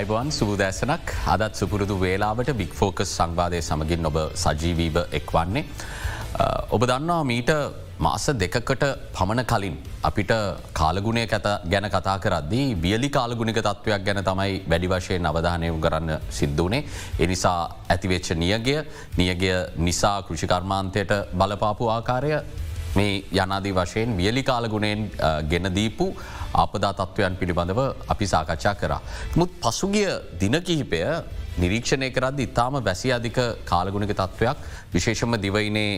අයිබවන් සුබදෑසනක් අදත් සුපුරුදු වේලාවට බික් ෆෝකස් සංවාදය සමගින් ඔබ සජීවීව එක්වන්නේ. ඔබ දන්නවා මීට මාස දෙකකට පමණ කලින් අපිට කාලගුණය ගැන කතා කරද්දී බියලි කාලගුණික තත්ත්වයක් ගැන තමයි වැඩි වශයෙන් අවධානයම කරන්න සිද්ධුවනේ. එනිසා ඇතිවෙච්ච නියගය නියගය නිසා කෘෂිකර්මාන්තයට බලපාපු ආකාරය මේ යනාදී වශයෙන් වියලි කාලගුණයෙන් ගෙනදීපු අපදා තත්ත්වයන් පිළිබඳව අපි සාකච්ඡා කරා. මුත් පසුගිය දින කිහිපය නිරීක්ෂණය කරද ඉතාම වැසි අධික කාලගුණික තත්ත්වයක් විශේෂම දිවයිනේ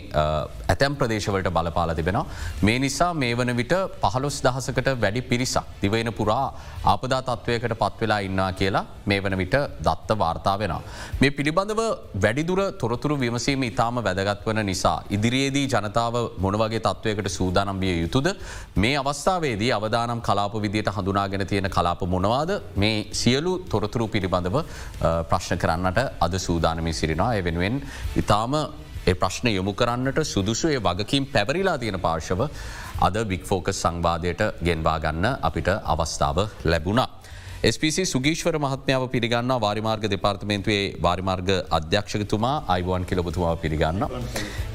ඇතැම් ප්‍රදේශවලට බලපාල තිබෙනවා. මේ නිසා මේ වන විට පහළොස් දහසකට වැඩි පිරිසක් දිවයින පුරා ආපදා තත්ත්වයකට පත්වෙලා ඉන්නා කියලා මේ වන විට දත්ත වාර්තා වෙනවා. මේ පිළිබඳව වැඩිදුර තොරතුරු විමසීම ඉතාම වැදගත් වන නිසා. ඉදිරියේදී ජනතාව මොනවගේ තත්ත්වයකට සූදානම් විය යුතුද මේ අවස්ථාවේදී අවදානම් කලාප විදියට හඳුනාගෙන තියෙන කලාප මොනවාද මේ සියලු තොරතුරු පිළිබඳව ප්‍රශ්න කරන්නට අද සූදානමි සිරිනා එ වෙනුවෙන් ඉතාම ඒ ප්‍රශ්න යොමු කරන්නට සුදුසුයේ වගකින් පැවරිලා තියෙන පාර්ශව අද බික්‍ෆෝකස් සංවාදයට ගෙන්වා ගන්න අපිට අවස්ථාව ලැබුණා. SPC සුගීශ්වර මහත්මාව පිළිගන්න වාරිමාර්ග දෙපාර්තමේන්තුවේ වාරිමාර්ග අධ්‍යක්ෂකතුමා අයිබුවන් කිලබතුමාව පිළිගන්න.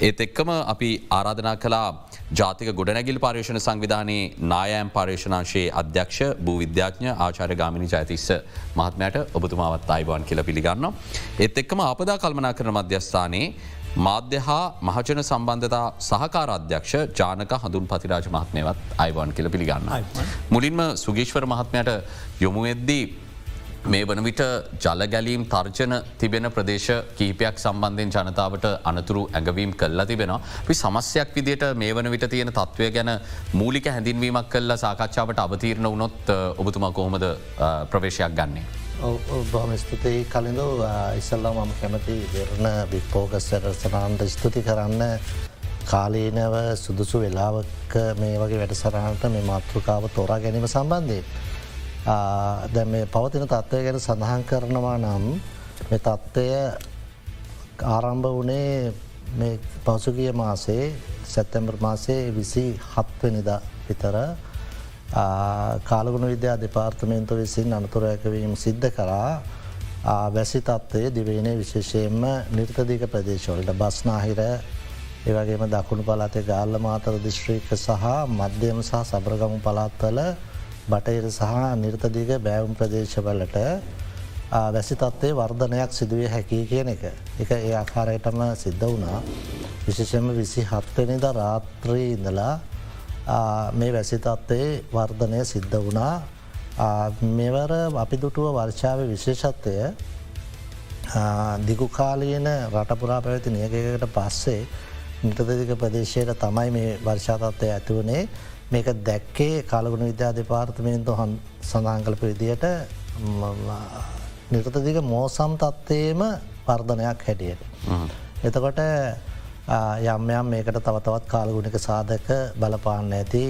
ඒත් එක්කම අපි ආරාධනා කලා ජාතික ගොඩනැගිල් පර්ේෂණ සංවිධානයේ නායෑම් පර්ේෂණංශයේ අධ්‍යක්ෂ භූ විද්‍යාඥ ආචාර ගාමිනි ජයතිස්ස මහත්මයට ඔබතුමාවත් අයිබවන් කියල පිළිගන්න. ඒත් එක්කම අපදා කල්මනා කරන මධ්‍යස්ථානයේ මාධ්‍ය හා මහජන සම්බන්ධතා සහකාර අධ්‍යක්ෂ ජානක හඳුන් පතිරාජ මහත්මයවත් අයිවන් කියල පිළිගන්න. මුලින්ම සුගේශ්වර මහත්මයට යොමුවෙද්දී මේ වන විට ජල ගැලීම් තර්ජන තිබෙන ප්‍රදේශ කීපයක් සම්බන්ධයෙන් ජනතාවට අනතුරු ඇඟවීම් කල්ලා තිබෙනවා. පි සමස්යක් විදියට මේ වන විට තියෙන තත්ත්වය ගැන මූලික හැඳින්වීමක් කල්ලා සාකච්ඡාවට අවතීරණ වනොත් ඔබතුමා කොහොමද ප්‍රවේශයක් ගන්නේ. බොහම ස්තුතියි. කලින්ඳ ඉස්සල්ලා මම කැමති දෙරණ බික්‍පෝගස් සරසනාන්ට ස්තුති කරන්න. කාලීනව සුදුසු වෙලාවක මේ වගේ වැඩසරහනට මේ මාතෘකාව තෝරා ගැනීම සම්බන්ධය. දැ මේ පවතින තත්ත්වය ගැන සඳහන් කරනවා නම් මේ තත්ත්වය ආරම්භ වනේ පසුගිය මාසේ සැත්තැම්බර් මාසේ විසි හත්වනිදා විතර. කාලගුණ විද්‍යා දෙපාර්තමේන්තු විසින් අනතුරයකවීම සිද්ධ කරා වැසි තත්වය දිවයිනේ විශේෂයෙන්ම නිර්තදික ප්‍රදේශවලට බස්නාහිර ඒවගේම දකුණු පලාතේ ගාල්ල මාතර දිශ්‍රීක සහ මධ්‍යම සහ සබරගමු පලාත්වල බටහිර සහ නිර්තදික බෑවුම් ප්‍රදේශවලට වැසි තත්වේ වර්ධනයක් සිදුවේ හැකි කියන එක. එක ඒ ආකාරයටම සිද්ධ වුණා විශේෂම විසි හත්වනිද රාත්‍රී ඉඳලා මේ වැසිතත්වේ වර්ධනය සිද්ධ වුණා. මෙවර අපි දුටුව වර්ෂාව විශේෂත්වය දිගුකාලීන රටපුරා පැවැති නියගකට පස්සේ නිටදදික ප්‍රදේශයට තමයි මේ වර්ෂාතත්වය ඇතිවනේ මේක දැක්කේ කාලගුණ විද්‍යා දෙපාර්තමේන්තු හන් සඳහන් කලප විදියට නිර්තදික මෝසම් තත්වයේම වර්ධනයක් හැටියට. එතකොට යම්යම් මේකට තවතවත් කාලගුණික සාධක බලපාන්න ඇති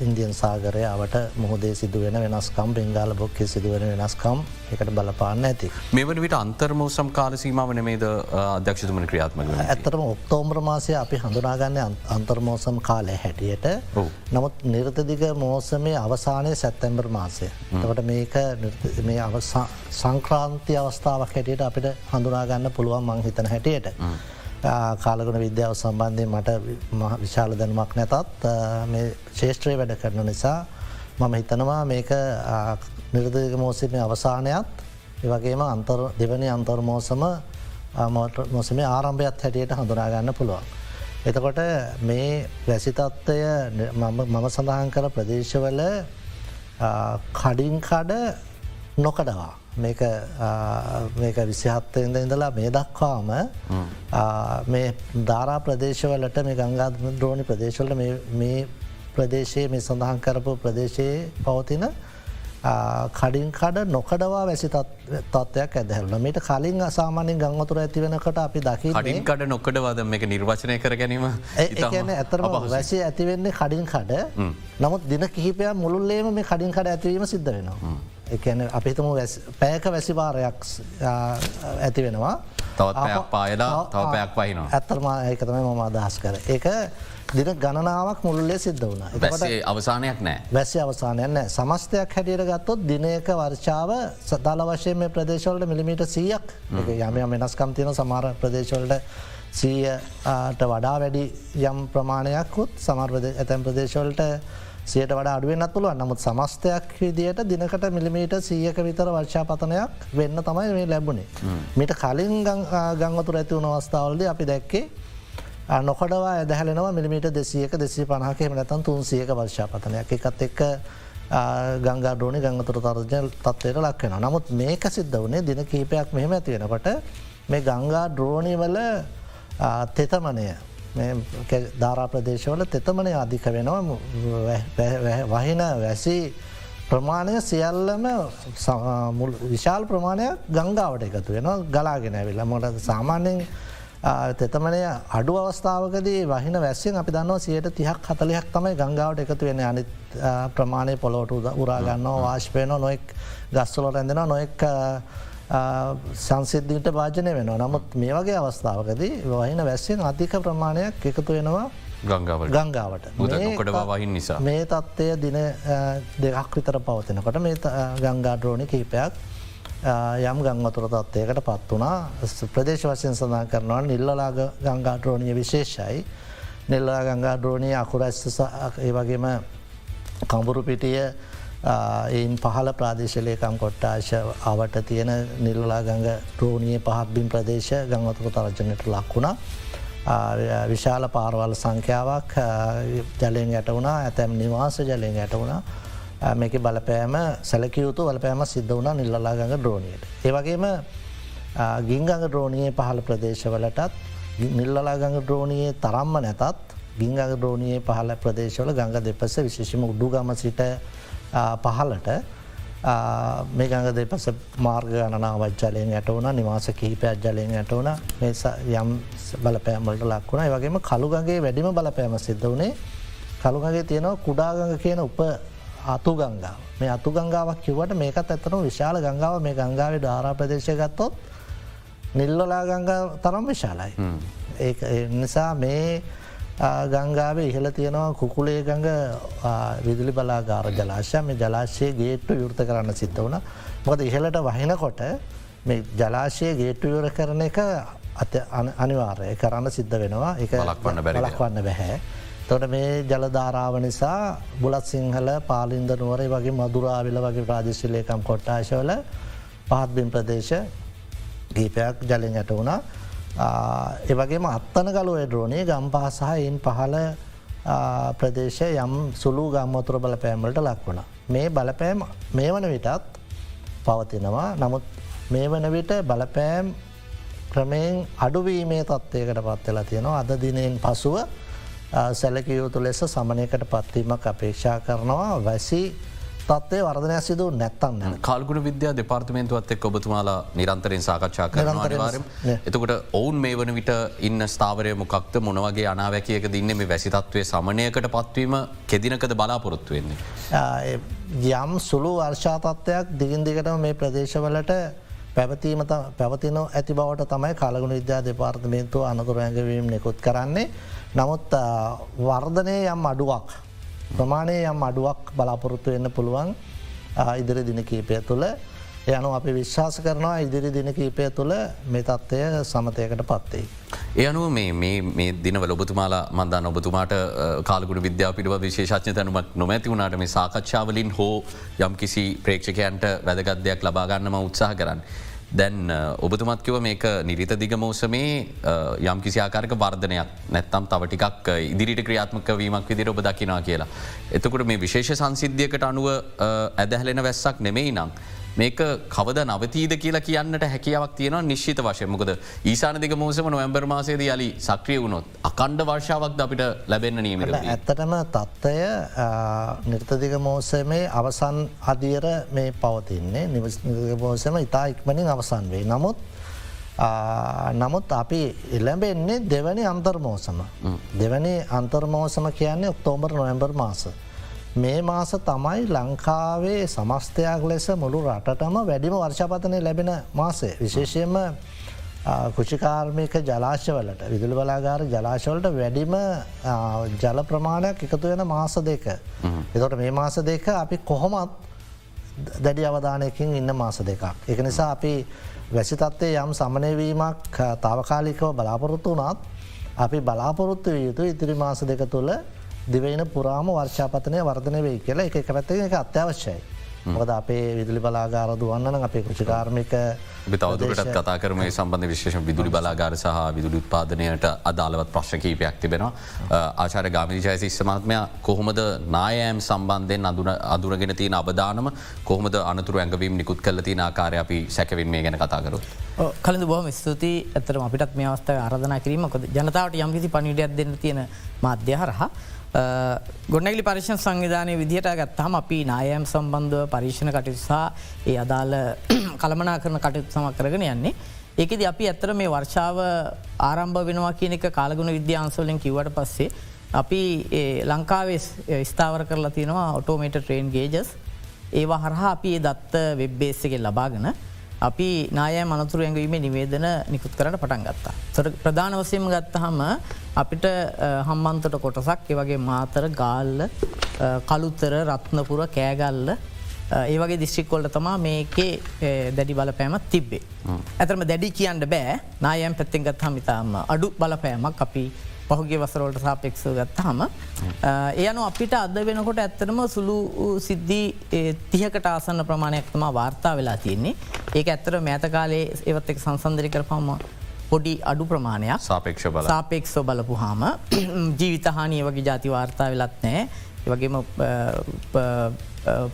ඉන්දියන් සාගරය අවට මුහදේ සිදුවෙන වෙනස්කම් බෙංගාල බොක්කේ සිදුවෙන වෙනස්කම් එකට බලපාන්න ඇති. මෙවන විට අන්තර්මෝසම් කාල සීමාවන මේද අධ්‍යක්ෂතුමන ක්‍රියාත්ම ඇතරම ඔක්තෝම්්‍ර මාසය අපි හඳුනාගන්න අන්තර්මෝසම් කාලය හැටියට නමුත් නිර්තදික මෝසමේ අවසානය සැත්තැම්බර් මාසය. තකට මේක මේ සංක්‍රාන්ති අවස්ථාවක් හැටියට අපිට හඳුනාගන්න පුළුවන් මං හිතන හැටියට. කාලගුණ විද්‍යාව සම්බන්ධය මට විශාල දැනුමක් නැතත් මේ ශේෂත්‍රය වැඩ කරන නිසා මම හිතනවා මේක නිර්දක මෝසම අවසානයත් වගේම අන්තර් දෙවනි අන්තර්මෝසම මොසමේ ආරම්භයත් හැටියට හඳුනාගන්න පුළුවන්. එතකොට මේ වැසිතත්වය මම සඳහන් කර ප්‍රදේශවල කඩින් කඩ නොකඩවා. මේක විසිහත්තයද ඉඳලා මේ දක්වාම මේ ධාරා ප්‍රදේශවලට මේ ගංගා ද්‍රෝණි ප්‍රදේශවලට මේ ප්‍රදේශයේ මේ සඳහන් කරපු ප්‍රදේශයේ පවතින කඩින් කඩ නොකඩවා වැසි තත්වයක් ඇදහල්ල මේට කලින් අසාමානින් ගංවතුර ඇතිවෙනකට අපි දකි කඩින් කඩ නොකඩවාද මේක නිර්වචනය කර ගැනීම ඒන ඇතරම වැසි ඇතිවෙන්නේ කඩින් කඩ. නමුත් දින කිහිපය මුළුල්ලේම මේ කඩින් කඩ ඇතිවීම සිද්ධ වෙනවා. එකන අපිතම පෑක වැසිවාරයක් ඇති වෙනවා තවත් පැයක් පායලා තව පැයක් වහිනවා. ඇත්තරම ඒකතම මම අදහස් කර. ඒක දින ගණනාවක් මුල්ලේ සිද්ධ වුණ. බැසේ අවසානයක් නෑ. වැසි අවසානයන්න සමස්තයක් හැටියට ගත්තොත් දිනයක වර්ෂාව සදාල වශයෙන් මේ ප්‍රදේශවලට මිලිමිට සීයක් යම වෙනස්කම් තියෙන සමාර ප්‍රදේශවලට සීයට වඩා වැඩි යම් ප්‍රමාණයක්කුත් සමර් ඇතැම් ප්‍රදේශවලට සියට වඩ අඩුවෙන්න්නත් පුළුවන් නමුත් සමස්තයක් විදියට දිනකට මිලිමීට සීයක විතර වර්ෂාපතනයක් වෙන්න තමයි මේ ලැබුණේ. මිට කලින් ගංවතුර ඇති වුණ අවස්ථාවලද අපි දැක්කේ නොකඩවා ඇදහැලෙනවා මිලිමිට දෙසියක දෙසී පණහකෙම නැතන් තුන්සියක වර්ෂාපතනයක් එකත් එක්ක ගංගා ඩෝනි ගංගතුර තර්ජන තත්වයට ලක්වෙන. නමුත් මේක සිද්ධ වනේ දින කීපයක් මෙහෙම ඇතිවෙනකොට මේ ගංගා ද්‍රෝණිවල තෙතමනය ධාරා ප්‍රදේශවල තෙතමනය අධික වෙනවා. වහින වැසි ප්‍රමාණය සියල්ලම විශාල් ප්‍රමාණයක් ගංගාවට එකතු වෙනවා ගලාගෙන ඇවිල්ල. මොට සාමාන්‍යෙන් තෙතමනය අඩු අවස්ථාවකදී වහින වැස්සෙන් අපි දන්නවා සියට තිහක් හතලයක් තමයි ගංගාවට එකතු වෙන අනි ප්‍රමාණය පොලොට උරාගන්නවා වාශ්පයන නොෙක් ගස්සලො රැඳෙන නොෙක් සංසිද්ධීට භාජනය වෙන නමුත් මේ වගේ අවස්ථාවකදී වහින වැස්සෙන් අධික ප්‍රමාණයක් එකතු වෙනවා ගංගාවට. කොඩවා වහින් නිසා. මේ තත්ත්වය දින දෙකක් විතර පවතිනකොට මේ ගංගාඩ්‍රෝණි කහිපයක් යම් ගංවතුර තත්වයකට පත් වනා ප්‍රදේශ වශයෙන් සඳහන් කරනවා නිල්ලලාග ගංගාඩ්‍රෝණය විශේෂයි. නිල්ලා ගංගාඩ්‍රෝණය අකුරැස්ස ඒ වගේම කඹුරු පිටිය එයින් පහල ප්‍රාදේශලයකම් කොට්ටාශ අවට තියෙන නිල්ලා ගඟ ද්‍රෝණයේ පහත්බින් ප්‍රදේශ ගංවතුක තරජනයට ලක්වුණා. විශාල පාරවල් සංඛ්‍යාවක් ජලයෙන් යට වුණා ඇතැම් නිවාස ජලයෙන් යට වුණා මේක බලපෑම සැලකයුතු වලපෑම සිද්ධ වුණ නිල්ලලා ගඟ ද්‍රෝණයට. ඒවගේම ගිංගඟ ද්‍රෝණයේ පහළ ප්‍රදේශවලටත් නිල්ලලා ගඟ ද්‍රෝණයේ තරම්ම නැතත් ගිංග ද්‍රෝණයේ පහල ප්‍රදේශවල ගඟ දෙපස විශේෂම උඩුගම සිට පහලට මේ ගඟ දෙපස මාර්ග ගණනාවත් ජලයෙන් යට වන නිවාස කිහිපයක් ජලයෙන් යට වන යම් බලපෑමලට ලක්වුණ වගේම කළුගගේ වැඩිම බලපෑම සිද්ධ වනේ කළුගගේ තියෙනවා කුඩාගඟ කියන උප අතු ගංගාව මේ අතු ගංගාවක් කිවට මේකත් ඇත්තනු විශාල ගංගාව මේ ගංගාව ධාරා ප්‍රදේශය ගත්තොත් නිල්ලොලා ගංගා තරම් විශාලයි. ඒ නිසා මේ ගංගාවේ ඉහල තියෙනවා කුකුලේ ගඟ විදුලි බලාගාර ජලාශය මේ ජලාශය ගේට්ටු යුෘත කරන්න සිද්ධ වන මොකද ඉහලට වහිනකොට මේ ජලාශය ගේට්ටු යුර කරන එක අත අනිවාර්ය කරන්න සිද්ධ වෙනවා. එක ලක්වන්න බැලක්වන්න බැහැ. තොට මේ ජලධාරාව නිසා බුලත් සිංහල පාලින්ද නුවරේ වගේ මදුරාවිල වගේ ප්‍රාදේශලයකම් කොට්ටාශවල පහත්බින් ප්‍රදේශ ගීපයක් ජලින් ඇට වුණා එවගේම අත්තන ගලුව ඩ්‍රෝණය ගම්පා සහයින් පහල ප්‍රදේශය යම් සුළු ගම්මතුර බලපෑම්වලට ලක්වන. මේ බලපෑම් මේ වන විටත් පවතිනවා. නමුත් මේ වන විට බලපෑම් ක්‍රමයෙන් අඩුවීමේ තත්වයකට පත්වෙලා තියෙනවා. අද දිනයෙන් පසුව සැලකයුතු ලෙස සමනයකට පත්වීමක් අපේක්ෂා කරනවා. වැසි තත්වය වර්ධනය සිදු නැත්තන්න කාල්ගුණ විද්‍යා දෙපාර්තමේන්තුවත් එක් ඔබතුමාලා නිරන්තරෙන් සාකච්ඡා කරනවාරම් එතකොට ඔවුන් මේ වන විට ඉන්න ස්ථාවරය මොකක්ද? මොනවගේ අනාවැකියක දින්න මේ වැසිතත්වය සමනයකට පත්වීම කෙදිනකද බලාපොරොත්තු වෙන්නේ. යම් සුළු වර්ෂාතත්වයක් දිගින් දිගටම මේ ප්‍රදේශවලට පැවතීම පැවතින ඇති බවට තමයි කාලගුණ විද්‍යා දෙපාර්තමේන්තුව අනතුර ඇඟවීම නිකුත් කරන්නේ. නමුත් වර්ධනය යම් අඩුවක් ප්‍රමාණය යම් අඩුවක් බලාපොරොත්තු වෙන්න පුළුවන් ඉදිරි දින කීපය තුළ යනු අපි විශ්වාස කරනවා ඉදිරි දින කීපය තුළ මේ තත්ත්වය සමතයකට පත්වේ. ඒ අනුව මේ දිනවල ඔබතුමාලා මන්දන්න ඔබතුමාට කාලගුණ විද්‍යා පිළිව විශේෂඥ තැනුමක් නොමැති වුණට මේ සාකච්ඡාවලින් හෝ යම් කිසි ප්‍රේක්ෂකයන්ට වැදගත්දයක් ලබාගන්නම උත්සාහ කරන්න. දැන් ඔබතුමත්කිව මේක නිරිත දිග මෝසමේ යම් කිසි ආකාරක වර්ධනයක් නැත්තම් තව ටිකක් ඉදිරිට ක්‍රියාත්මක වීමක් විදිර ඔබ දකිනා කියලා. එතකොට මේ විශේෂ සංසිද්ධියකට අනුව ඇදහැලෙන වැස්සක් නෙමෙයි නං. මේක කවද නවතීද කියලා කියන්නට හැකියාවක් තියෙන නිශ්ිත වශය මොකද ඊසානදික මෝසම නොවැම්බර් මාසේද යලි සක්‍රිය වුණොත් අකණ්ඩ වර්ෂාවක් අපිට ලැබෙන්න්න නීම ඇත්තටම තත්ත්වය නිර්තදික මෝසමේ අවසන් අදියර මේ පවතින්නේ. නිමෝසම ඉතා ඉක්මනින් අවසන් වේ නමුත් නමුත් අපි එල්ලැබෙන්නේ දෙවැනි අන්තර්මෝසම දෙවැනි අන්තර්මෝසම කියන්නේ ඔක්තෝබර් නොවැම්බර් මාස. මේ මාස තමයි ලංකාවේ සමස්තයක් ලෙස මුළු රටටම වැඩිම වර්ෂපතනය ලැබෙන මාසය. විශේෂයෙන්ම කෘෂිකාර්මික ජලාශවලට විදුල බලාගාර ජලාශවලට වැඩිම ජල ප්‍රමාණයක් එකතු වෙන මාස දෙක. එතොට මේ මාස දෙක අපි කොහොමත් දැඩි අවධානයකින් ඉන්න මාස දෙකක්. එක නිසා අපි වැසිතත්වය යම් සමනයවීමක් තාවකාලිකව බලාපොරොත්තු වනාත් අපි බලාපොරොත්තු යුතු ඉතිරි මාස දෙක තුළ දිවෙන පුරාම වර්ෂාපතනය වර්ධනය වෙයි කියලා එක පැත්ත එක අත්‍යවශ්‍යයි. මොද අපේ විදුලි බලාගාර දුවන්නන අපේ කෘෂිකාර්මික තවදුරටත් කතා කරම. සම්බන්ධ විශේෂ විදුලි බලාගාර සහ විදුලි උත්පාදනයට අදාළවත් ප්‍රශ්න කීපයක් තිබෙනවා. ආචාර ගාමිජය ශිස්සමාත්මය කොහොමද නායෑම් සම්බන්ධයෙන් අදුරගෙන තියෙන අබදානම කොහොමද අනතුර ඇඟවීම නිකුත් කල තින ආකාරය අපි සැකවින් මේ ගැන කතාකරු. කලඳ බොහම ස්තුති ඇතරම අපිටත් මේ අවස්ථාව අරධනා කිරීමකොද ජනතාවට යම්කිසි පනිඩයක් දෙන්න තියෙන මාධ්‍ය හරහා ගොඩනැගලි පරිශණ සංවිධානය විදිහට ගත්තහම අපි නායම් සම්බන්ධව පරීක්ෂණ කටයුතුසා ඒ අදාළ කළමනා කරන කටයුතු සමක් කරගෙන යන්නේ. ඒකෙද අපි ඇත්තර මේ වර්ෂාව ආරම්භ වෙනවා කියන එක කාලගුණ විද්‍යාන්සවලින් කිවට පස්සේ. අපි ලංකාවේ ස්ථාවර කරලා තියෙනවා ඔටෝමේට ට්‍රේන් ගේජස් ඒවා හරහා අපි ඒ දත්ත වෙබ්බේස්සකෙන් ලබාගෙන අපි නාය මනතුරු ඇඟවීම නිවේදන නිකුත් කරට පටන් ගත්තා. ප්‍රධාන වසයම ගත්තහම අපිට හම්බන්තට කොටසක් ඒවගේ මාතර ගාල්ල කළුත්තර රත්නපුර කෑගල්ල ඒ වගේ දිස්ත්‍රික්කොල්ට තමා මේකේ දැඩි බලපෑමත් තිබ්බේ. ඇතරම දැඩි කියන්න බෑ නායම් පැත්තෙන් ගත් හමිතාම අඩු බලපෑමක් අපි පහුගේ වසරෝල්ට සාපෙක්ෂ ගත්තහම. එයනු අපිට අද වෙනකොට ඇත්තනම සුළු සිද්ධී තිහකට ආසන්න ප්‍රමාණයක්තම වාර්තා වෙලා තියෙන්නේ ඒක ඇත්තර මෑත කාලේ ඒවත් එක් සංසන්දරි කරපම්ම පොඩි අඩු ප්‍රමාණයක් සාපේක්ෂ බල සාපෙක්ෂ බලපු හාම ජීවිතහානය වගේ ජාති වාර්තා වෙලත් නෑ වගේම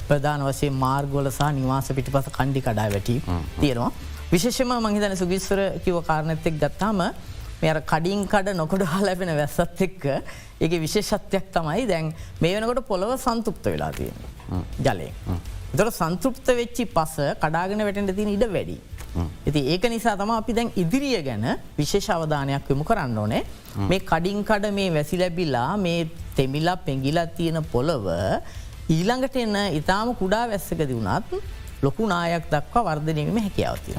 ප්‍රධාන වසේ මාර්ගොල සහ නිවාස පිටි පස කණ්ඩි කඩා වැටි තියෙනවා. විශේෂම මහිතන සුගිස්වර කිව කාරණත්තෙක් ගත්තාම මෙ කඩින් කඩ නොකොට හලැපෙන වැස්සත් එක්ක ඒක විශේෂත්වයක් තමයි දැන් මේ වෙනකොට පොළොව සන්තුප්ත වෙලා තියෙන ජලය. දොර සන්තෘප්ත වෙච්චි පස කඩාගෙන වැටෙන්ට තින ඉඩ වැඩි. ඇති ඒක නිසා තම අපි දැන් ඉදිරිය ගැන විශේෂ අවධානයක් යොමු කරන්න ඕනේ මේ කඩින් කඩ මේ වැසි ලැබිලා මේ තෙමිලා පෙගිලා තියෙන පොළොව ඊළඟට එන්න ඉතාම කුඩා වැස්සකද වුණත් ලොකු නායක් දක්වා වර්ධනයම හැකියාවතිය.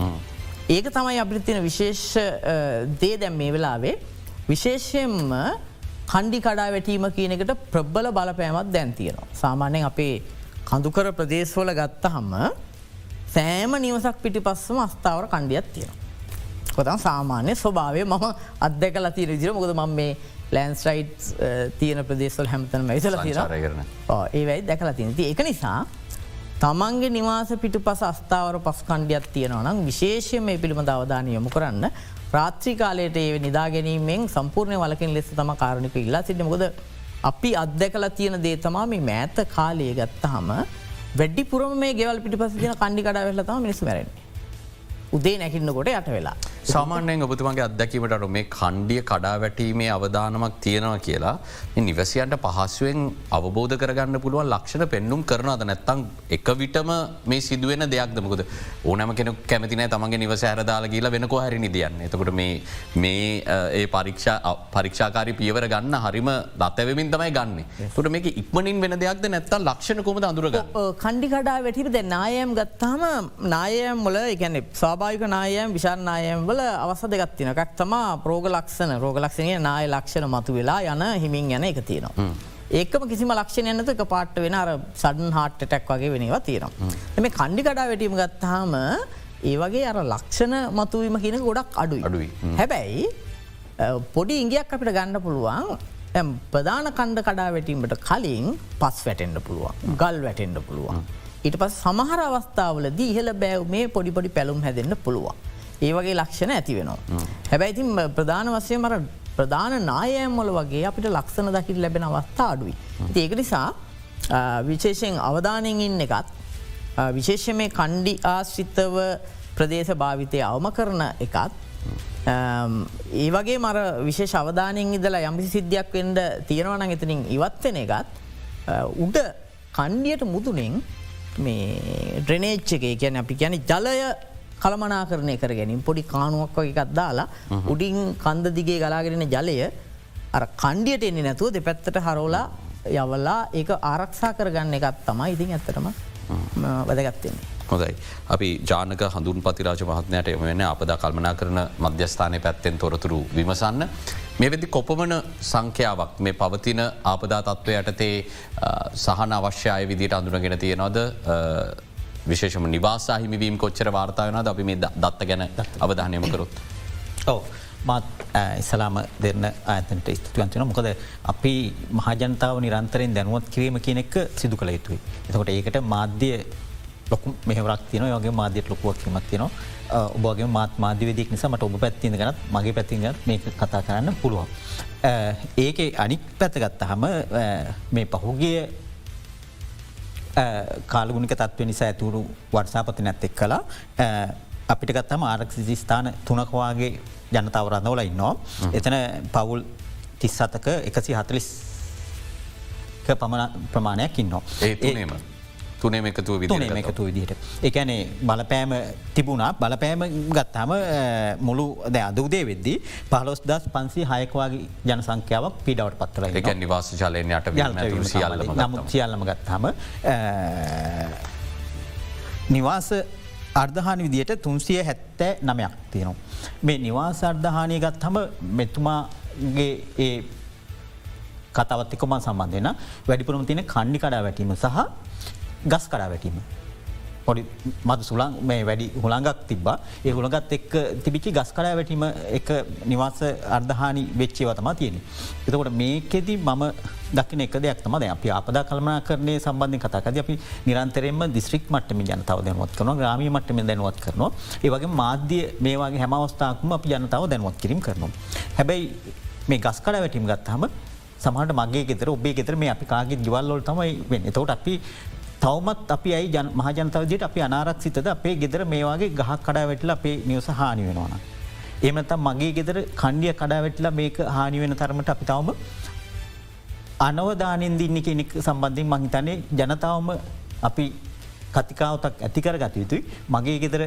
ඒක තමයි අපිට තියෙන විශේෂ දේ දැම් මේ වෙලාවේ විශේෂයෙන්ම කණ්ඩි කඩා වැටීම කියනකට ප්‍රබ්බල බලපෑමත් දැන් තියෙනවා. සාමාන්‍යයෙන් අපේ කඳුකර ප්‍රදේශවල ගත්ත හම්ම සෑම නිවසක් පිටි පස්සම අස්ථාවර කණ්ඩියත් තියෙන. කොතන් සාමාන්‍ය ස්වභාවය. මම අදකල තිීර විදිර මොකද ම මේ ලෑන්ස්රයිට් තියන ප්‍රදේශවල් හැමතන මැයිසල තිරන ඒවයි දැකලා තින ති එක නිසා තමන්ගේ නිවාස පිටු පස අස්ථාවර පස් කණ්ඩියත් තියෙනවා නම් විශේෂය මේ පිළිබඳ අවධානය යොමු කරන්න ප්‍රාත්‍රී කාලයට ඒ නිදා ගැනීමෙන් සම්පූර්ණය වලකින් ලෙස තම කාරණක ඉල්ලා සිටමකොද අපි අත්දැකල තියෙන දේතමා මේ මෑත කාලය ගත්තහම වැඩි පුරම මේ ගෙවල් පිටි පස තින කණ්ඩි කඩ වෙලතම මිනිස් මැරෙන්නේ. උදේ නැකින්නකොට යට වෙලා. සාමාන්‍යයෙන් ඔබතුමගේ අදැකීමට මේ කණ්ඩිය කඩා වැටීමේ අවධානමක් තියෙනවා කියලා නිවසියන්ට පහසුවෙන් අවබෝධ කරගන්න පුළුවන් ලක්ෂණ පෙන්නුම් කරනද නැත්තං එක විටම මේ සිදුවෙන දෙයක් දමකද ඕනම කෙන කැමතින තමගේ නිවස ඇරදාල කියලා වෙනකො හැරි නිදියන්න එතකොට මේ ඒ පරීක්ෂා පරීක්ෂාකාරි පියවර ගන්න හරිම දත්තවමින් තමයි ගන්න. තුට මේක ඉක්මනින් වෙන දෙයක්ද? නැත්තම් ලක්ෂණ කොමද අඳුරග කණ්ඩි කඩා වැටිට දැ නායම් ගත්තාම නායම් මොල එකැනෙ සා ස්වාභාවික නායම් විශාරනායම් වල අවස දෙගත් තින එකක් තමා ප්‍රෝග ලක්ෂණ. රෝග ලක්ෂණය නාය ලක්ෂණ මතු වෙලා යන හිමින් යන එක තියෙනවා. ඒකම කිසිම ලක්ෂණ එන්නත එක පාට්ට වෙන අර සඩන් හාට් ටැක් වගේ වෙනවා තියෙනවා. එම කණ්ඩි කඩා වැටීම ගත්තාම ඒ වගේ අර ලක්ෂණ මතුවීම කියන ගොඩක් අඩුයි. අඩුයි. හැබැයි පොඩි ඉංගයක් අපිට ගන්න පුළුවන්. ප්‍රධාන කණ්ඩ කඩා වැටීමට කලින් පස් වැටෙන්ඩ පුළුවන්. ගල් වැටෙන්ඩ පුළුවන්. ඊට පස් සමහර අවස්ථාවල දී ඉහල බෑව් මේ පොඩිපොඩි පැළුම් හැදෙන්න්න පුළුවන්. ඒ වගේ ලක්ෂණ ඇති වෙනවා. හැබැයිතින් ප්‍රධාන වසය මර ප්‍රධාන නායෑම්මොල වගේ අපිට ලක්ෂණ දකිට ලැබෙන අවස්ථා අඩුයි. ඒක නිසා විශේෂයෙන් අවධානයෙන් ඉන්න එකත් විශේෂ මේ කණ්ඩි ආශ්‍රිතව ප්‍රදේශ භාවිතය අවම කරන එකත් ඒ වගේ මර විශේෂ අවධානයෙන් ඉදලා යම්පි සිද්ධියක් වෙන්ඩ තියෙනවන එතනින් ඉවත්වෙන එකත් උඩ කණ්ඩියට මුදුනෙන් මේ ඩ්‍රනේච්ච එක කියන අපි කියන ජලය කළමනා කරණය කර ගැනින් පොඩි කානුවක් එකත් දාලා උඩින් කන්ද දිගේ ගලාගෙරෙන ජලය අර කණ්ඩියට එන්නේ නැතුව දෙ පැත්තට හරෝලා යවලා ඒක ආරක්ෂා කරගන්න එකත් තමයි ඉතින් ඇත්තරම වැදගත්තෙන්නේ. හොදයි. අපි ජානක හඳුන් පතිරාජ මහත්නයට එම වෙන අපද කල්මනා කරන මධ්‍යස්ථානය පැත්තෙන් තොරතුරු විමසන්න. මේ වෙදි කොපමන සංඛ්‍යාවක් මේ පවතින ආපදා තත්ත්වය යටතේ සහන අවශ්‍යය විදිට අඳුනගෙන තියෙනවද විශේෂම නිවාසා හිමිවීම කොච්චර වාර්තාාවනද අපි මේ දත්ත ගැන අවධානයම කරොත්. ඔව මත් ඉස්සලාම දෙන්න ඇතට ස්තුතිවන්තින මොකද අපි මහජනතාව නිරන්තරෙන් දැනුවත් කිරීම කියනෙක් සිදු කළ යුතුයි. එතකොට ඒකට මාධ්‍ය ලොකු මෙහවරක් තියන යගේ මාධ්‍යයට ලොකුවක් කිමත් තියනවා ඔබගේ මාත් මාධ්‍යවදක් නිසා මට ඔබ පැත්තින ගනත් මගේ පැතිගත් මේක කතා කරන්න පුළුවන්. ඒක අනික් පැත්තගත්ත හම මේ පහුගිය කාලගුණික තත්ව නිසා ඇතුරු වර්සාපති නැත් එක් කලා අපිට ගත්තම ආරක්ෂි ස්ථාන තුනකවාගේ ජනතාව රඳවල ඉන්නවා. එතන පවුල් තිස්සතක එකසි හතලිස් පමණ ප්‍රමාණයක් ඉන්නවා. ඒතුනේම. තුනේ එකතුව විදින එකතු විදිහට. එකනේ බලපෑම තිබුණා. බලපෑම ගත්තාම මුළු ද අදූදේ වෙද්දී පහලොස් දස් පන්සි හයකවාගේ ජන සංඛ්‍යාවක් පිඩවට පත්තර එක නිවාස ජලයෙන් යට නමුත් සියල්ලම ගත්තාම නිවාස අර්ධහානි විදියට තුන්සිය හැත්තෑ නමයක් තියෙනවා. මේ නිවාස අර්ධහානය ගත් හම මෙතුමාගේ ඒ කතවත්තිකොම සම්බන්ධයන වැඩිපුරම තියෙන කණ්ඩි කඩා වැටීම සහ ගස් කඩා වැටීම. පොඩි මද සුළන් මේ වැඩි හුළඟක් තිබා ඒ හුළගත් එක් තිබිචි ගස් කඩා වැටීම එක නිවාස අර්ධහානි වෙච්චේව තමා තියෙන. එතකොට මේකෙදී මම දකින එක දෙයක් තම අප අපදා කල්මනා කරනය සම්බන්ධ කතාකද අපි නිරන්තරෙන්ම දිස්ත්‍රික් මට්ටම ජනතාව දැනුවත් කරන ග්‍රමී මට්ටම දැනුවත් කරනවා ඒවගේ මාධ්‍ය මේවාගේ හැමවස්ථාකම අප ජනතාව දැනුවත් කිරීම කරනවා. හැබැයි මේ ගස් කඩ වැටීම ගත්හම සමහට මගේ ගෙතර ඔබේ ගෙතර මේ අපි කාගේ ජවල්ලොල් තමයි වෙන්න තවට අපි තවමත් අපි ඇයි මහජනතවදයට අපි අනාරක්සිතද අපේ ගෙදර මේවාගේ ගහ කඩා වැටල අපේ නිවස හානි වෙනවාන. එමත මගේ ගෙදර කණ්ඩිය කඩා වැටලා මේක හානි වෙන තරමට අපි තවම අනවධානයෙන් දින්න කෙනෙක් සම්බන්ධින් මහිතන්නේ ජනතාවම අපි කතිකාවතක් ඇතිකර ගත යුතුයි මගේ ගෙදර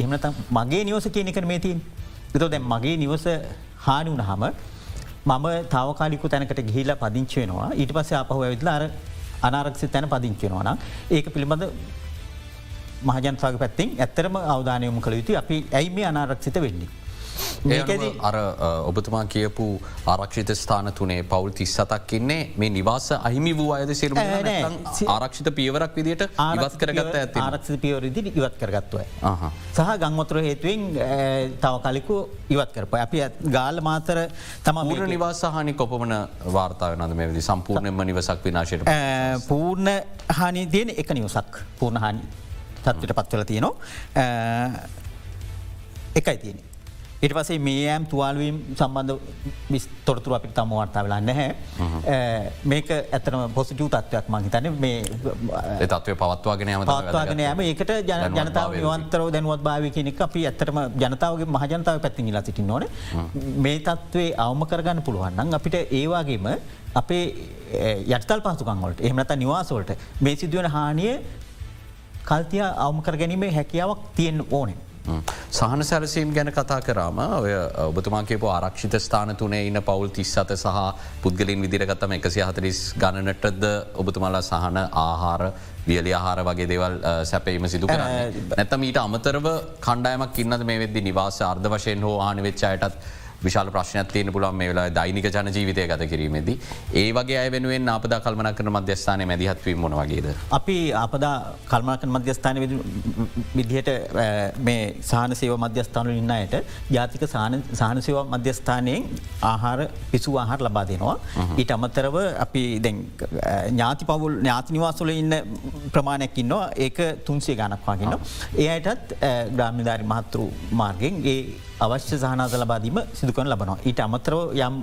එහමනත මගේ නිවස කියනෙකන මේ තින්. එතෝ දැන් මගේ නිවස හානි වුණ හම මම තාවකාලිකු තැනකට ගිහිල පදිංචි වෙනවා ඊට පස්ස අපහ ඇවිදලා අර අනාරක්ෂි තැන පදිංචෙනවන ඒක පිළිබඳ මහජන්සාග පැත්තිෙන් ඇත්තරම අවධානයම කළ යුතු අපි ඇයි මේ අනාරක්ෂිත වෙන්නේ. අර ඔබතුමා කියපු ආරක්ෂිත ස්ථාන තුනේ පවුල් තිස්සතක් ඉන්නේ. මේ නිවාස අහිමි වූ අයද සිරු ආරක්ෂිත පියවරක් විදිට ආරත් කරගත්ත ඇති ආරක්ෂි පියවරදි ඉවත් කරගත්තුව. සහ ගංවතුර හේතුවෙන් තව කලිකු ඉවත් කරප අපි ගාල මාතර තම මුර නිවාසාහනි කොපමන වාර්තාව නද මෙවිදි සම්පූර්ණයම නිවසක් විනාශයට පූර්ණ හානි තියෙන එක නිවසක්. පූර්ණ හානි තත්වට පත්වල තියනවා. එකයි තියෙන. ඉට පසේ මේ ඇම් තුවාල්වීම් සම්බන්ධ තොරතුර අපිට තම වර්තා වෙලා නැහැ. මේක ඇතනම පොසිටූ තත්වයක් මහිතන මේ තත්වය පවත්වාගෙන පත්වාගෙන ෑම ඒකට ජනතාව නිවන්තරව දැනුවත් භාව කෙනෙක් අපි ඇත්තටම ජනතාවගේ මහජනතාව පැත්ති ලා සිටින් නොන මේ තත්වේ අවම කරගන්න පුළුවන්න්න අපිට ඒවාගේම අපේ යටතල් පහසුකන්වලට එහමනත නිවාසෝල්ට මේ සිදුවන හානිය කල්තිය අවම කර ගැනීමේ හැකියාවක් තියෙන් ඕනේ. සහන සැලසීම් ගැන කතා කරාම ඔය ඔබතුමා කියපු ආරක්ෂිත ස්ථාන තුනේ ඉන්න පවුල් තිස්සත සහ පුද්ගලින් විදිරගත්තම එකසි හතරිස් ගණනටද ඔබතුමලා සහන ආහාර වියලි ආහාර වගේ දේවල් සැපීම සිදු කරන්න. නැතම ඊට අමතරව කණ්ඩායමක් ඉන්නද මේ වෙද්දි නිවාස අර්ධ වශයෙන් හෝ ආනිවෙච්චායටත් විශාල ප්‍රශ්නයක් තියෙන පුළන් මේ වෙලා දෛනික ජන ජීවිතය ගත කිරීමේද. ඒ වගේ අය වෙනුවෙන් අපදා කල්මන කරන මධ්‍යස්ථානය මැදිහත්වීම මොන වගේද. අපි අපදා කල්මනකන මධ්‍යස්ථාන විදිහට සාන සේව මධ්‍යස්ථානු ඉන්නයට ජාතික සාහන සේව මධ්‍යස්ථානයෙන් ආහාර පිසු ආහාර ලබා දෙනවා. ඊට අමතරව අපි ඥාති පවුල් ඥාති නිවාසුල ඉන්න ප්‍රමාණයක් ඉන්නවා ඒක තුන්සේ ගණක්වාගන්න. ඒයටත් ග්‍රාමිධාරි මහත්තුරු මාර්ගෙන් ඒ අවශ්‍ය සහනාද ලබාදීම සිදුකන ලබනවා. ඊට අමතරව යම්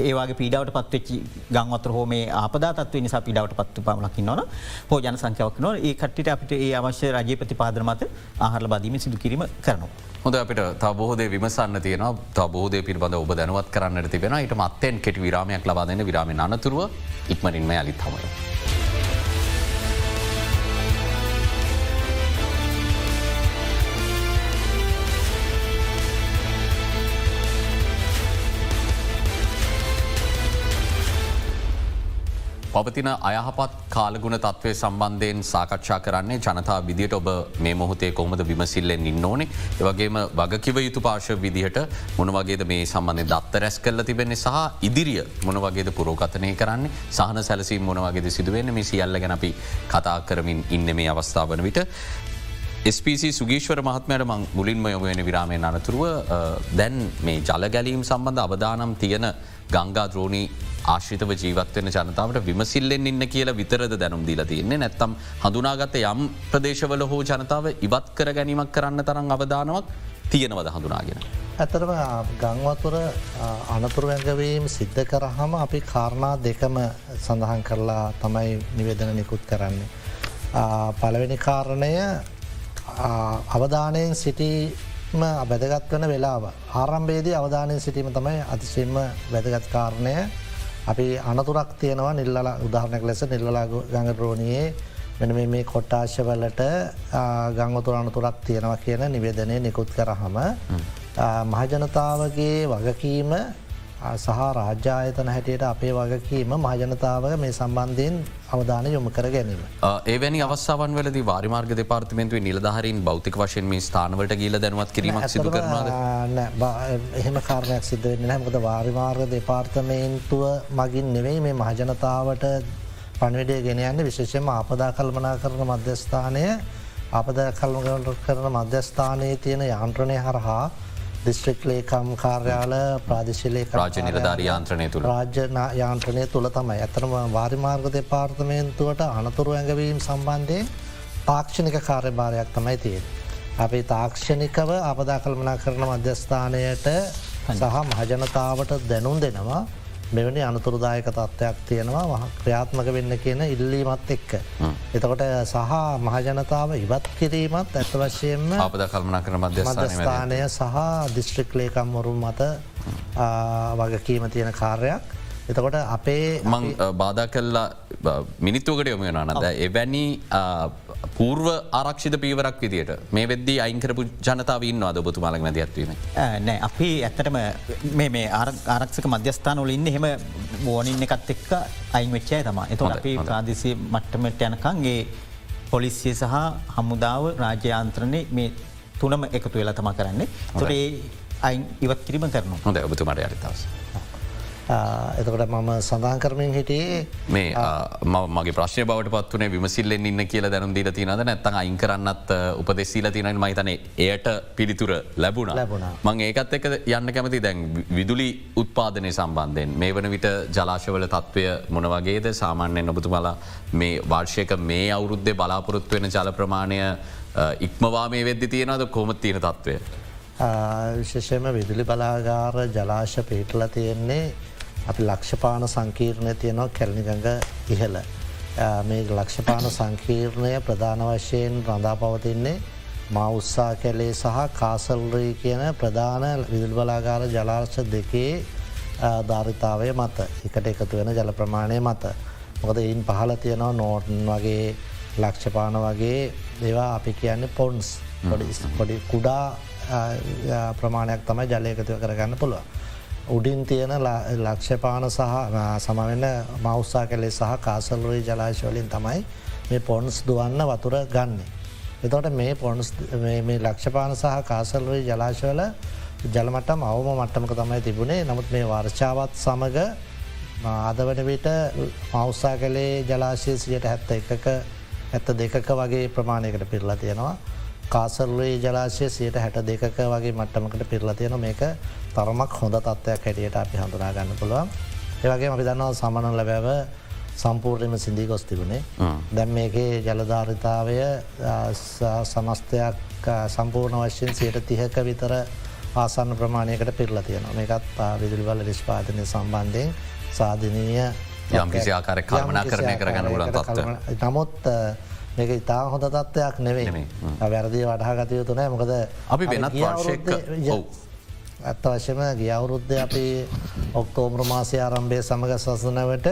ඒවාගේ පීඩාවට පත්වෙච්චි ගංවතර හෝ මේ ආපදාතත්ව නිසා පිඩාවට පත්තු පමලකින් නොන හෝ ජන සංඛ්‍යාවක් නො ඒ කට්ට අපිට ඒ අවශ්‍ය රජය ප්‍රතිපාදර මත ආහර බදීම සිදු කිරීම කරනවා. හොඳ අපිට තබෝදේ විමසන්න තියෙන තබෝදය පිළිබඳ ඔබ දැනුවත් කරන්නට තිබෙන ඊට මත්තෙන් කෙටි විරාමයක් ලබාදන්න විරාම අනතුරුව ඉක්මනින්ම අලිත් පවතින අයහපත් කාලගුණ තත්වය සම්බන්ධයෙන් සාකච්ඡා කරන්නේ ජනතා විදියට ඔබ මේ මොහොතේ කොහොමද විමසිල්ලෙන් ඉන්න ඕනේ? ඒවගේම වගකිව යුතු පාශ විදිහට මොනවගේද මේ සම්බන්ධය දත්ත රැස් කල්ල තිබෙන්නේ සහ ඉදිරිය මොනවගේද පුරෝගතනය කරන්නේ? සහන සැලසී මොනවගේද සිදුවෙන්න? මේ සියල්ල ගැනපි කතා කරමින් ඉන්න මේ අවස්ථාවන විට. ස්පC සුගේශ්වර මහත්මයට මං මුලින්ම යොමවෙන විරාමය අනතුරුව දැන් මේ ජල ගැලීම් සම්බන්ධ අවදානම් තියෙන ගංගා ද්‍රෝණී ආශ්‍රිතව ජීවත්වන ජනතාවට විමසිල්ලෙන් ඉන්න කියලා විතරද දැනුම් දීල තියන්නේ නැත්තම් හඳුනාගත යම් ප්‍රදේශවල හෝ ජනතාව ඉවත් කර ගැනීමක් කරන්න තරම් අවධානවක් තියෙනවද හඳුනාගෙන. ඇතරම ගංවතුර අනතුර වැඟවීම් සිද්ධ කරහම අපි කාරණා දෙකම සඳහන් කරලා තමයි නිවේදන නිකුත් කරන්නේ. පළවෙනි කාරණය අවධානයෙන් සිටීම බැදගත් වන වෙලාව ආරම්භේදී අවධානයෙන් සිටීම තමයි අතිශයෙන්ම වැදගත් කාරණය අපි අනතුරක් තියෙනවා නිල්ල උදාහරණයක් ලෙස නිල්ලලා ගඟඩරෝණයේ මෙන මේ කොට්ටාශවලට ගංගතුර අනතුරක් තියෙනවා කියන නිවේදනය නිකුත් කරහම මහජනතාවගේ වගකීම සහ රාජ්‍යායතන හැටියට අපේ වගකීම මහජනතාව මේ සම්බන්ධයෙන් අවධාන යොමු කර ගැනීම. ඒවැනි අවස්සාවන් වලද වාරිමාර්ග දෙපාර්තමෙන්තුව නිලධහරින් බෞතික වශයෙන් මේ ස්ථානවට ගීල දැනුවත් කිරීමක් සිදු කරනවාද එහෙම කාරණයක් සිද්ධ වෙන්න හැමකද වාරිමාර්ග දෙපාර්තමේන්තුව මගින් නෙවෙයි මේ මහජනතාවට පණවිඩේ ගෙනයන්න විශේෂම ආපදා කල්මනා කරන මධ්‍යස්ථානය අපද කල්ම කරන මධ්‍යස්ථානයේ තියෙන යන්ත්‍රණය හරහා දිස්ත්‍රික් ලේකම් කාර්යාල ප්‍රාදශලේ රාජ නිලධාර යාන්ත්‍රනය තුළ. රාජ්‍ය යාන්ත්‍රනය තුළ තමයි. ඇතනම වාරිමාර්ග දෙපාර්තමේන්තුවට අනතුරු ඇඟවීම් සම්බන්ධයෙන් තාක්ෂණික කාර්යභාරයක් තමයි තියෙන. අපි තාක්ෂණිකව අපදා කල්මනා කරන මධ්‍යස්ථානයට සහ මහජනතාවට දැනුම් දෙනවා මෙවැනි අනතුරදායක තත්ත්වයක් තියෙනවා ක්‍රියාත්මක වෙන්න කියන ඉල්ලීමත් එක්ක. එතකොට සහ මහජනතාව ඉවත් කිරීමත් ඇත්ත වශයෙන්ම අපද කල්මනා කර මධ්‍යස්ථානය සහ දිස්ත්‍රික් ලේකම්වරුම් මත වගකීම තියෙන කාර්යක්. එතකොට අපේ මං බාධ කල්ලා මිනිත්තුකට යොම නනද එවැනි පූර්ව ආරක්ෂිත පීවරක් විදියට මේ වෙද්දී අයිංකරපු ජනතාව ඉන්න අද බතු මලක් මැද ඇත්වීම නෑ. අපි ඇත්තටම මේ ආරක්ෂක මධ්‍යස්ථානවල ඉන්න හෙම බෝනින්න එකත් එක්ක අයින් වෙච්චය තම එත අපි ප්‍රාදිසය මට්ටමට යනකන්ගේ පොලිසිය සහ හමුදාව රාජ්‍යයාන්ත්‍රණය මේ තුනම එකතු වෙලා තම කරන්නේ. තොරේ අයින් ඉවත් කිරීම කරනු හොඳ ඔබතුමට අරිතවස. එතකොට මම සඳහන් කරමින් හිටියේ මේ මගේ ප්‍රශ්ය බවට පත්වනේ විමසිල්ලෙන් ඉන්න කියල දැනුම් දීල තිනද නැත්තන් අයින් කරන්නත් උපදෙස්සීල තිනට මහිතන එයට පිළිතුර ලැබුණ. ලැබුණ. මං ඒකත් එක යන්න කැමති දැන් විදුලි උත්පාදනය සම්බන්ධයෙන් මේ වන විට ජලාශවල තත්ත්වය මොනවගේද සාමාන්‍යයෙන් ඔබතුමලා මේ වර්ෂයක මේ අවුරුද්ධ බලාපොරොත්තු වෙන ජල ප්‍රමාණය ඉක්මවා මේ වෙද්දි තියෙනද කොමත් තියෙන තත්ත්වය. විශේෂයම විදුලි බලාගාර ජලාශ පිහිටල තියෙන්නේ අපි ලක්ෂපාන සංකීර්ණය තියෙනවා කැලනිගඟ ඉහල. මේ ලක්ෂපාන සංකීර්ණය ප්‍රධාන වශයෙන් රඳා පවතින්නේ මා උත්සා කැලේ සහ කාසල්රී කියන ප්‍රධාන විදුල් බලාගාර ජලාර්ශ දෙකේ ධාරිතාවය මත එකට එකතු වෙන ජල ප්‍රමාණය මත. මොකද ඉන් පහල තියෙනවා නෝටන් වගේ ලක්ෂපාන වගේ දෙවා අපි කියන්නේ පොන්ස් පොඩි කුඩා ප්‍රමාණයක් තමයි ජලයකතුව කරගන්න පුළුව. උඩින් තියෙන ලක්ෂපාන සහ සමවෙන්න මෞස්සා කලේ සහ කාසල්රී ජලාශවලින් තමයි මේ පොන්ස් දුවන්න වතුර ගන්න. එතොට මේ පොන්ස් මේ ලක්ෂපාන සහ කාසල්රී ජලාශවල ජලමටම් අවම මට්ටමක තමයි තිබුණේ නමුත් මේ වර්ෂාවත් සමඟ අදවන විට මෞස්සා කලේ ජලාශය සියට හැත්ත එකක ඇත්ත දෙකක වගේ ප්‍රමාණයකට පිරලා තියෙනවා. කාසල්ලේ ජලාශය සියට හැට දෙකක වගේ මට්ටමකට පිරලා තියෙන මේක තරමක් හොඳ තත්ත්වයක් හැටියට අපි හඳුනා ගන්න පුළුවන්. ඒවගේ අපි දන්නවා සමනල ලැබැව සම්පූර්ණයම සිින්දී ගොස් තිබුණේ. දැම් මේකේ ජලධාරිතාවය සමස්තයක් සම්පූර්ණ වශයෙන් සයට තිහක විතර ආසන්න ප්‍රමාණයකට පිරලා තියෙනවා. මේකත් විදුලිවල නිෂ්පාතනය සම්බන්ධයෙන් සාධනීය යම්කිසි ආකාර කල්මනා කරණය කරගන්න ලන් තත්ව. නමුත් මේක ඉතා හොඳ තත්ත්වයක් නෙවෙයි වැරදි වටහාගත යුතු නෑ. මොකද අපි වෙනත් වර්ෂයක ඇත්ත වශයම ගිය අවුරුද්ධ අපි ඔක්තෝම්‍ර මාසය ආරම්භය සමඟ සසනවට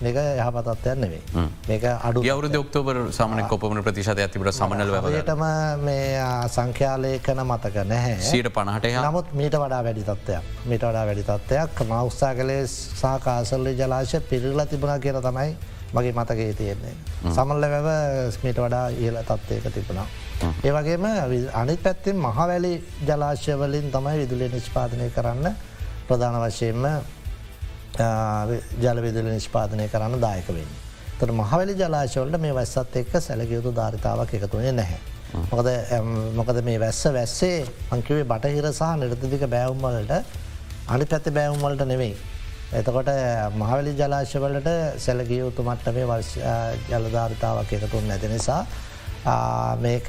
මේක යහපතත්වයක් නෙවේ මේක අඩු යවරු ඔක්තෝබර සමන කොපමන ප්‍රතිශත ඇතිබට සමනල වැ ටම මේ සංඛ්‍යාලයකන මතක නැහැ. සීට පණහට නමුත් මීට වඩා වැඩි තත්වයක් මිට වඩා වැඩි තත්වයක් මෞස්ථා කලේ සහ කාසල්ලි ජලාශ පිරිල්ල තිබුණා කියර තමයි මගේ මතකේ තියෙන්නේ. සමල්ල වැව ස්මිට වඩා ඉහල තත්වයක තිබුණා. ඒවගේම අනිත් පැත්තිෙන් මහවැලි ජලාශයවලින් තමයි විදුලි නිෂ්පාදනය කරන්න ප්‍රධාන වශයෙන්ම ජලවිදුල නිෂ්පාදනය කරන්න දායකවෙන්න. තර මහවැලි ජලාශවලට මේ වැස්සත් එක්ක සැලගයුතු ධාරිතාවක් එකතුනේ නැහැ. මොකද මොකද මේ වැස්ස වැස්සේ අංකිවේ බටහිර සහ නිර්තදික බෑවුම්වලට අනි පැති බෑවුම්වලට නෙවෙයි. එතකොට මහවැලි ජලාශවලට සැලගියයුතු මට්ටමේ ජලධාරිතාවක් එකතුන් නැති නිසා මේක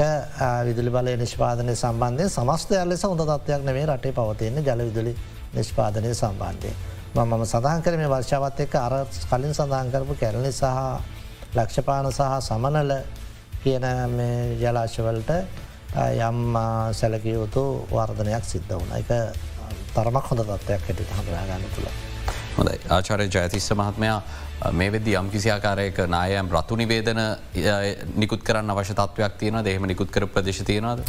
විදුලි බලය නිෂ්පාදනය සම්බන්ධය සමස්තය ලෙස හොඳ තත්වයක් නෙවේ රටේ පවතියන්නේ ජල විදුලි නිෂ්පාදනය සම්බන්ධය. මම සඳහන් කර මේ වර්ෂාවත් එක්ක අර කලින් සඳහන් කරපු කැරණි සහ ලක්ෂපාන සහ සමනල කියන ජලාශවලට යම් සැලකයුතු වර්ධනයක් සිද්ධ වුණ එක තරමක් හොඳ තත්වයක් හැට හඳරාගන්න තුළ. හොඳයි ආචාරය ජයතිස්ස මහත්මයා මේ වෙද යම් කිසිආකාරයක නායම් රතු නිවේදන නිකුත් කරන්න අවශ්‍ය තත්වයක් තියෙන දෙහෙම නිකුත් කර ප්‍රදේශ තියෙනවාද.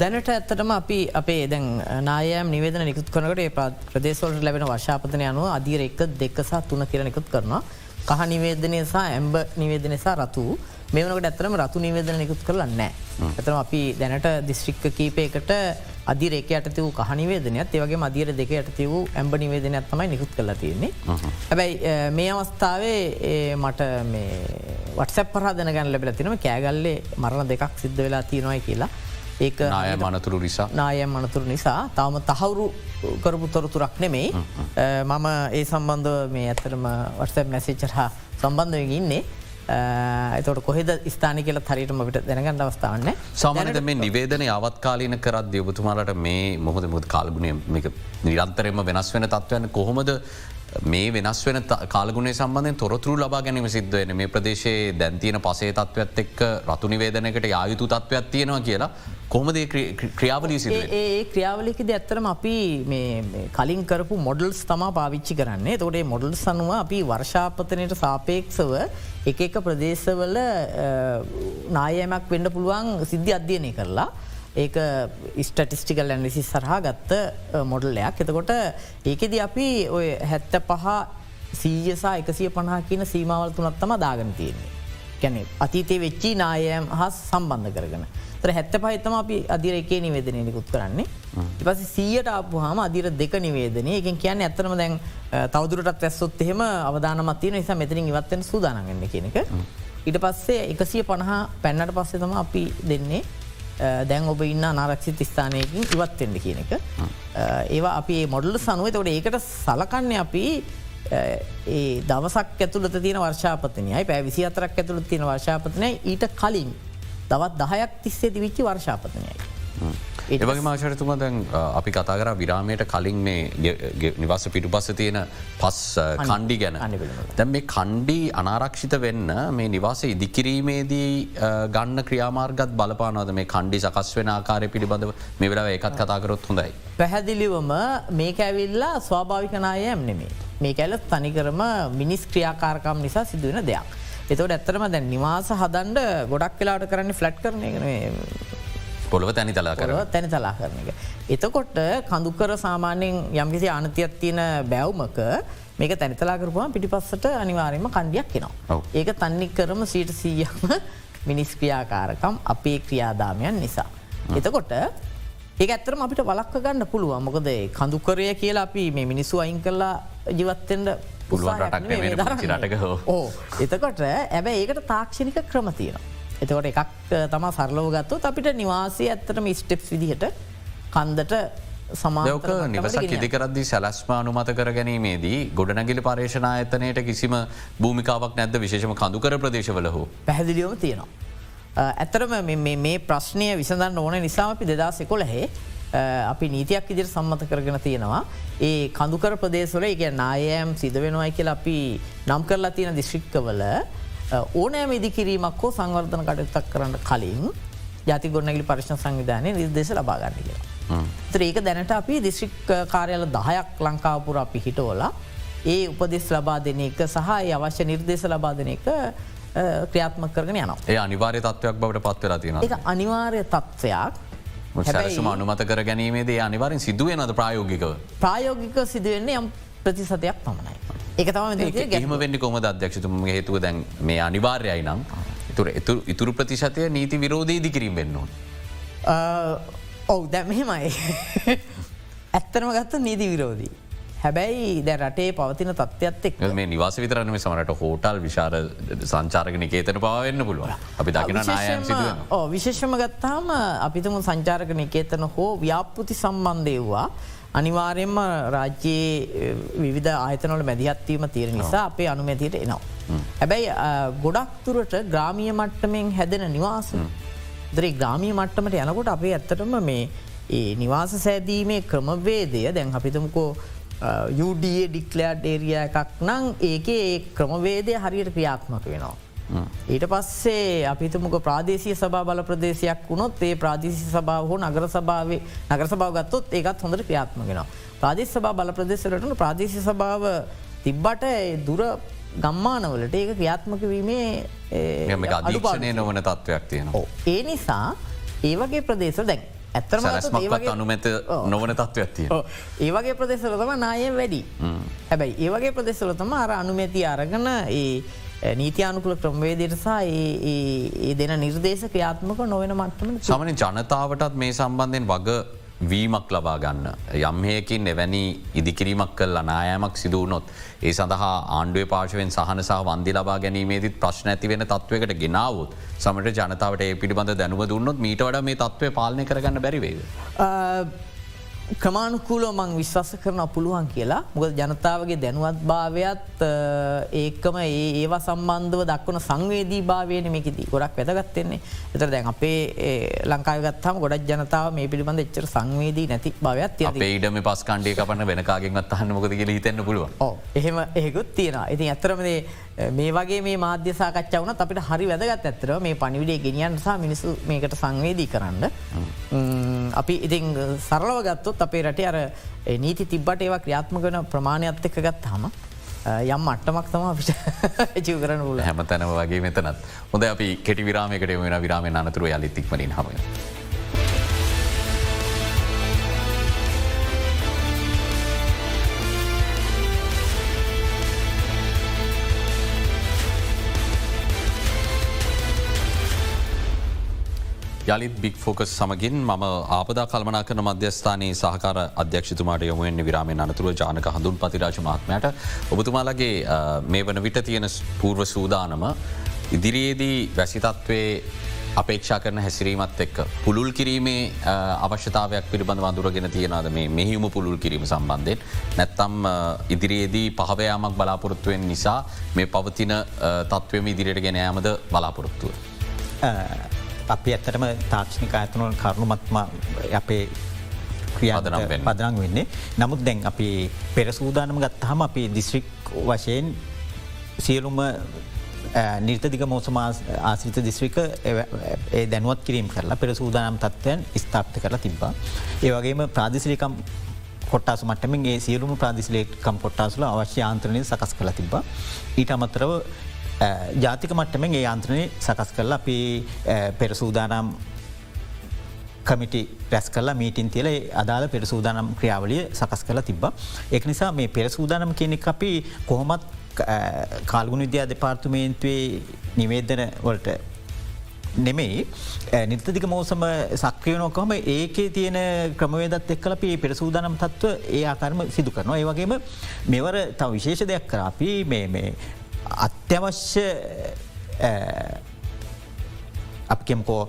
දැනට ඇත්තටම අපි අපේ දැන් නායම් නිවේදන නිකුත් කනකට ප්‍රදේශවලට ලැබෙන වශාපතන යනුව අදිර එක දෙක්කසා තුන කියර නිකුත් කරනවා. කහ නිවේදනය සහ ඇම්බ නිවේදනසා රතු මේවනකට ඇතරම රතු නිවේදන නිකුත් කරලන්නෑ. ඇතම අපි දැනට දිස්ත්‍රික්ක කීපයකට අධිරේක යට වූ කහනිවේදනයක් ඒවගේ මදිර දෙක යට වූ ඇම්බ නිවේදනයක් තමයි නිකුත් කල තියෙන්නේ. හැබැයි මේ අවස්ථාවේ මට වටසැප පරාදන ගැන ලැබල තිනම කෑගල්ලේ මරණ දෙකක් සිද්ධ වෙලා තියෙනවයි කියලා. ඒක නාය මනතුරු නිසා. නායම් මනතුරු නිසා. තවම තහවුරු කරපු තොරතුරක් නෙමෙයි. මම ඒ සම්බන්ධ මේ ඇතරම වටසැප් මැසිචරහා සම්බන්ධයෙන් ඉන්නේ එතට කොහෙද ස්ථාන කියල හරිටම විට දැනගන්න අවස්ථාවන්න සාමානද මේ නිවේදන අවත්කාලීන කරත් දියබතුමාලට මේ මොහොද මුද කාල්ගුණය? නිරන්තරෙම වෙනස් වෙන තත්වයන්න කොහොමද මේ වෙනස් වෙන කාලගුණේ සම්බන්ධය තොරතුරු ලබා ගැනීම සිද්ධවෙන මේ ප්‍රදේශයේ දැන්තියන පසේ තත්ත්වත් එක්ක රතු නිවේදනකට යායුතු තත්ත්වයක් තියෙනවා කියලා කොහොමද ක්‍රියාවලී සිද ඒ ක්‍රියාවලිකද ඇත්තරම අපි කලින් කරපු මොඩල්ස් තමා පාවිච්චි කරන්නේ. තොටේ මොඩල් සනුව අපි වර්ෂාපතනයට සාපේක්ෂව එක එක ප්‍රදේශවල නායමක් වෙන්න පුළුවන් සිද්ධි අධ්‍යයනය කරලා ඒක ස්ටටිස්ටිකල් ඇන්ලිසි සරහා ගත්ත මොඩල්ලයක් එතකොට ඒකෙද අපි ඔය හැත්ත පහ සීයසා එකසිය පණහා කියන සීමාවල් තුනත් තම දාගන තියෙන්නේ. කැනෙ අතීතේ වෙච්චි නායම් හා සම්බන්ධ කරගෙන. තර හැත්ත පහිතම අපි අදිර එකේ නිවේදනය නිකුත් කරන්නේ. පස සීයට අපපු හම අදිර දෙක නිවේදනය එකෙන් කියන්න ඇත්තනම දැන් තවදුරටත් ඇස්සොත් එහෙම අවධානමත්තිය නිසා මෙතරින් ඉවත්තෙන් සූදානගන්න කියනක. ඉට පස්සේ එකසිය පණහා පැන්නට පස්සේ තම අපි දෙන්නේ දැන් ඔබ ඉන්න අනාරක්ෂිත ස්ථානයකින් ඉවත්වෙන්න කියන එක. ඒවා අපි මොඩල් සනුව තොට ඒකට සලකන්න අපි ඒ දවසක් ඇතුළට තියෙන වර්ෂාපතනයයි පැ විසි අතරක් ඇතුළට තියෙන වර්ෂාපතනය ඊට කලින් දවත් දහයක් තිස්සේ දිවිච්චි වර්ෂාපතනයයි. ඒවගේ මාශරතුම දැන් අපි කතා කර විරාමයට කලින් මේ නිවස පිටු පස්ස තියෙන පස් කණ්ඩි ගැන දැන් මේ කණ්ඩි අනාරක්ෂිත වෙන්න මේ නිවාස ඉදිකිරීමේදී ගන්න ක්‍රියාමාර්ගත් බලපානවද මේ කණ්ඩි සකස් වෙන ආකාරය පිළිබඳව මේ වෙලා ඒකත් කතාකරොත් හොඳයි. පැහැදිලිවම මේක ඇවිල්ලා ස්වාභාවිකනායම් නෙමේ. මේක ඇල තනිකරම මිනිස් ක්‍රියාකාරකම් නිසා සිදුවෙන දෙයක්. එතවට ඇත්තරම දැන් නිවාස හදන්ඩ ගොඩක් වෙලාට කරන්න ෆ්ලට් කරන පොළොව තැනි තලා කර තැනි තලා කරන එක. එතකොට කඳුකර සාමාන්‍යයෙන් යම්කිසි අනතියක් තියෙන බැව්මක මේක තැනිතලා කරපුවා පිටිපස්සට අනිවාරයම කණ්ඩියක් කෙනවා. ඒක තන්නි කරම සීට සීයක්ම මිනිස් ක්‍රියාකාරකම් අපේ ක්‍රියාදාමයන් නිසා. එතකොට ඒ ඇත්තරම අපිට වලක්ක ගන්න පුළුවන් මොකද කඳුකරය කියලා අපි මේ මිනිස්සු අයින් කරලා ජීවත්තෙන්ට පුළුවන් රටක් රටක හෝ ඕ එතකොට ඇබැ ඒකට තාක්ෂණික ක්‍රම තියෙනවා. එතකොට එකක් තම සරලෝ ගත්තොත් අපිට නිවාසය ඇත්තටම ස්ටෙප්ස් විදිහට කන්දට සමායක නිවසක් ඉදිකරද්දි සැලස්ම අනුමත කර ගැනීමේදී ගොඩනැගිලි පර්ේෂණ අයතනයට කිසිම භූමිකාවක් නැද්ද විශේෂම කඳුකර ප්‍රදේශවල හෝ පැහැදිලියෝම තියෙනවා. ඇත්තරම මේ ප්‍රශ්නය විසඳන්න ඕන නිසාම අපි දෙදස් එකොළහේ අපි නීතියක් ඉදිරි සම්මත කරගෙන තියෙනවා. ඒ කඳුකර ප්‍රදේශවල එක නායෑම් සිද වෙනවයි කියලා අපි නම් කරලා තියෙන දිශ්‍රික්කවල ඕනෑම ඉදිකිරීමක් හෝ සංවර්ධන කටයුත්තක් කරන්න කලින් ජති ගොන්නගලි පරිශ්න සංවිධානය නිර්දේශ ලබාගන්න කියලා. ඒක දැනට අපි දිස්ත්‍රික් කාරයාල දහයක් ලංකාවපුර අපි හිටෝලා ඒ උපදෙස් ලබා දෙන එක සහ අවශ්‍ය නිර්දේශ ලබා දෙන එක ක්‍රියාත්ම කරගෙන යනවා. ඒ අනිවාර්ය තත්වයක් බවට පත්වලා තියෙන එක අනිවාර්ය තත්ත්වයක් සැරසම අනුමත කර ගැනීමේදේ අනිවාරෙන් සිදුවේ නද ප්‍රායෝගිකව ප්‍රායෝගික සිදුවෙන්නේ යම් ප්‍රතිසතයක් පමණයි. එක තම එහම වෙන්න කොම අධ්‍යක්ෂතුම හේතුව? දැන් මේ අනිවාර්යයි නම් තුර ඉතුරු ප්‍රතිශතය නීති විරෝධී දිකිරීම වෙන්නවා. ඔවු දැ මෙහෙමයි. ඇත්තරම ගත්ත නීති විරෝධී. හැබැයි දැ රටේ පවතින තත්ත්වත් එක් මේ නිවාස විතරනම සමට හෝටල් විශාර සංචාරක නිකේතන පවන්න පුළුව අපි දකින සිදුව ඕ විශේෂම ගත්තාම අපිතම සංචාරක නිකේතන හෝ ව්‍යාපෘති සම්බන්ධයව්වා. අනිවාරයෙන්ම රාජ්‍යයේ විධ ආයතනවල මැදිහත්වීම තීර නිසා අපේ අනුමැතියට එනවා. හැබැයි ගොඩක්තුරට ග්‍රාමිය මට්ටමෙන් හැදෙන නිවාස දරේ ග්‍රාමිය මට්ටමට යනකොට අපේ ඇත්තටම මේ ඒ නිවාස සෑදීමේ ක්‍රමවේදය දැන් අපිතමකෝ යුඩේ ඩික්ලයාඩ් ඒරිය එකක් නං ඒක ඒ ක්‍රමවේදය හරියට ක්‍රියාත්මක වෙනවා. ඊට පස්සේ අපිතුමක ප්‍රාදේශය සභා බල ප්‍රදේශයක් වුණොත් ඒ ප්‍රාදේශි සභාව හෝ නගර සභාවේ නගර සභාව ගත්තොත් ඒකත් හොඳට ක්‍රියාත්මගෙන. ප්‍රාදේශ සභා බල ප්‍රදේශලටන ප්‍රාදේශි සභාව තිබ්බට දුර ගම්මානවලට ඒක ක්‍රියාත්මක වීමේ අධිපානය නොවන තත්ත්වයක් තියෙනවා. ඒ නිසා ඒවගේ ප්‍රදේශ දැන් ඇත්තරමත් අනුමැත නොවන තත්ව ඇතිය. ඒවගේ ප්‍රදෙසලතම නායෙන් වැඩි. හැබැයි ඒවගේ ප්‍රදෙසලතම අර අනුමැති අරගන ඒ නීතියානුකුල ක්‍රමවේදයට සහ ඒ දෙන නිර්දේශ ක්‍රියාත්මක නොවෙන මට්ටම සමන ජනතාවටත් මේ සම්බන්ධයෙන් වග වීමක් ලබා ගන්න. යම්හයකින් එවැනි ඉදිකිරීමක් කල් අනායමක් සිදුවනොත්. ඒ සඳහා ආණ්ඩුව පාශවෙන් සහනසා වන්දි ලබා ගැනීමේදත් ප්‍රශ්න ඇති වෙන තත්වකට ගෙනාවත් සමට ජනතාවට ඒ පිළිබඳ දැනුව දුන්නොත් මීට වඩ මේ තත්වය පාලනය කරගන්න බැරිවේද. ක්‍රමාණුකූලෝ මං විශ්වාස කරන පුළුවන් කියලා. මොකද ජනතාවගේ දැනුවත් භාවයත් ඒකම ඒවා සම්බන්ධව දක්වන සංවේදී භාවයන මේකෙදී ගොඩක් වැදගත්තෙන්නේ එතර දැන් අපේ ලංකාගත්තම ගොඩක් ජනතාව මේ පිළිබඳ එච්චර සංවේදී නැති භාවයක් ඒඩම පස් කණ්ඩේ කපන්න වෙනකාගෙන්ත් අහන්න මොකද කියල හිතන්න පුළුව එහෙම එහෙකුත් තියෙන ඉතින් ඇතරමදේ මේ වගේ මේ මාධ්‍ය සාකච්ඡා වනත් අපිට හරි වැදගත් ඇත්තර මේ පනිවිඩේ ගෙනියන් සහ මිනිසු මේකට සංවේදී කරන්න. අපි ඉතිං සරලව ගත්තොත් අපේ රට අර නීති තිබ්බට ඒවා ක්‍රියාත්ම කන ප්‍රමාණයත් එක්ක ගත් හම යම් මට්ටමක් තම අපිට ජීව කරන ල හැම තැනව වගේ මෙතනත් හොඳ අපි කෙටි විරාමකට වෙන විරාම අනතුරු යලිතික්මනින් හමය. යළිත් බික් ෆෝකස් සමගින් මම ආපදා කල්මනා කරන මධ්‍යස්ථානයේ සහකාර අධ්‍යක්ෂතුමාට යොමුවෙන් විරාමෙන් අනතුරුව ජානක හඳුන් පතිරාජ මහත්මයට ඔබතුමාලගේ මේ වන විට තියෙන පූර්ව සූදානම ඉදිරියේදී වැසිතත්වේ අපේක්ෂා කරන හැසිරීමත් එක්ක පුළුල් කිරීමේ අවශ්‍යතාවයක් පිළිබඳ වඳුරගෙන තියෙනද මේ මෙහිම පුළුල් කිරීම සම්බන්ධයෙන් නැත්තම් ඉදිරියේදී පහවයාමක් බලාපොරොත්තුවෙන් නිසා මේ පවතින තත්වම ඉදිරියට ගෙනෑමද බලාපොරොත්තුව. අපි ඇත්තටම තාක්ෂණික ඇතනුවන් කරුණුමත්ම අපේ ක්‍රියාදනම් පදරං වෙන්නේ නමුත් දැන් අපි පෙරසූදානම ගත්තහම අපි දිස්ත්‍රික් වශයෙන් සියලුම නිර්තදික මෝසම ආසිත දිස්ත්‍රික ඒ දැනුවත් කිරීම කරලා පෙරසූදානම් තත්වයන් ස්ථාප්ත කරලා තිබ්බා. ඒවගේම ප්‍රාදිසිලිකම් කොට්ටාස මටමින් ඒ සියලුම ප්‍රාදිසිලේකම් කොට්ටාසුල අවශ්‍ය ආන්ත්‍රණය සකස් කළ තිබා. ඊට අමතරව ජාතික මට්ටමෙන් ඒ අන්ත්‍රණය සකස් කරලා අපි පෙරසූදානම් කමිටි රැස් කල මීටින් තියල අදාළ පෙරසූදානම් ක්‍රියාවලිය සකස් කළ තිබ්බ. එක් නිසා මේ පෙරසූදානම් කෙනෙක් අපි කොහොමත් කාල්ගුණ විද්‍යා දෙපාර්තුමේන්තුවේ නිවේදන වලට නෙමෙයි නිර්තතික මෝසම සක්‍රියනොකොම ඒකේ තියෙන ක්‍රමවේදත් එක්කලපි පෙරසූදානම් තත්ව ඒ ආකරම සිදු කරනවා. ඒවගේම මෙවර තව විශේෂ දෙයක් කරාපි මේ අත්‍යවශ්‍ය අපකෙම්කෝ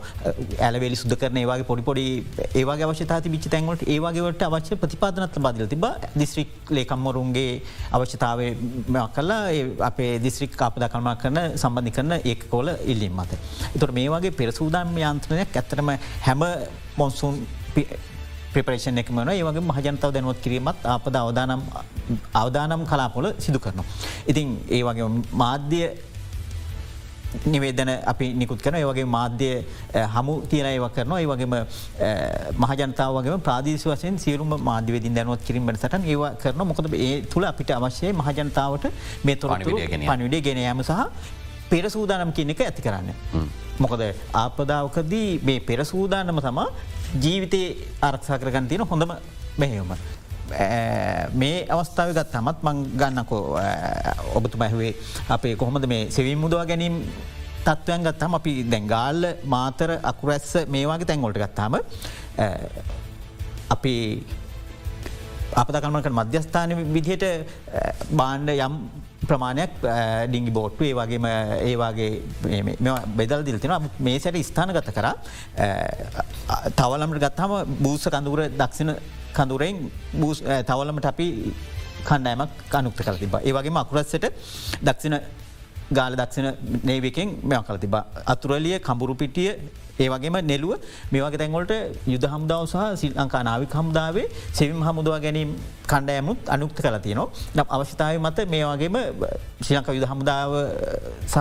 ඇලවෙලි සුද කරන ඒවාගේ පොඩිපොඩි ඒවාගේ අවශ්‍යතා විචි තැන්වට ඒවාගේවට අවශ්‍ය ප්‍රතිපාදනත් බදිල තිබ දිස්ත්‍රික් ලේකම්මරුන්ගේ අවශ්‍යතාව කල්ලා අපේ දිස්ත්‍රික් අපද කල්මා කරන සම්බන්ධි කරන ඒක කෝල ඉල්ලිම් මත. එතුර මේ වගේ පෙරසූදාම් යන්ත්‍රනයක් ඇත්තරම හැම මොන්සුන් ප්‍රපේෂන එකම වන ඒවගේ මහජනතාව දැනුවත් කිරීමත් අපද අවදානම් අවදානම් කලාපොල සිදු කරනවා. ඉතින් ඒ වගේ මාධ්‍ය නිවේදන අපි නිකුත් කරන ඒවගේ මාධ්‍ය හමු තියෙන ඒව කරන ඒ වගේම මහජනතාවගේ ප්‍රාදේශ වසයෙන් සියරුම මාධ්‍යවේදින් දැනුවත් කිරීමට සටන් ඒව කරන මොකද ඒ තුළ අපිට අවශ්‍යය මහජනතාවට මේ තොරතුරු පනිවිඩේ ගෙන යාම සහ පෙරසූදානම් කියන එක ඇති කරන්න. මොකද ආපදාවකදී මේ පෙරසූදානම තමා ජීවිතය ආරක්ෂා කරගන්න තියෙන හොඳම මෙහෙවම. මේ අවස්ථාව ගත් තමත් මං ගන්නකෝ ඔබතුම ඇහුවේ අපේ කොහොමද මේ සෙවින් මුදවා ගැනීම් තත්ත්වයන් ගත්තම අපි දැංගාල්ල මාතර අකුරැස්ස මේවාගේ තැන්ගොලට ගත්තාම අපි අපතකල්මකට මධ්‍යස්ථාන විදිහට බාණ්ඩ යම් ප්‍රමාණයක් ඩිංගි බෝට්ටු ඒ වගේම ඒවාගේ බෙදල් දිල්තින මේ සැට ස්ථාන ගත කර තවලමට ගත්හම බූස කඳුර දක්ෂිණ කඳුරෙන් තවලමට අපි කණ්ඩෑමක් අනුක්ත කල තිබ ඒවගේ අකුරස්සට දක්ෂිණ ගාල දක්ෂණ නේවකෙන් මෙ කල තිබ අතුරලිය කඹුරුපිටිය ඒ වගේම නෙලුව මේවගේ තැන්වලට යුද හම්දාව සහ සිල් ලංකා නාවික හමුදාවේ සෙවිම් හමුදුව ගැනීම් කණ්ඩෑමුත් අනුක්ත කල තියනවා. නම් අවශ්‍යතාව මත මේ වගේම ශ්‍රී ලංකා යුද හමුදාව සහ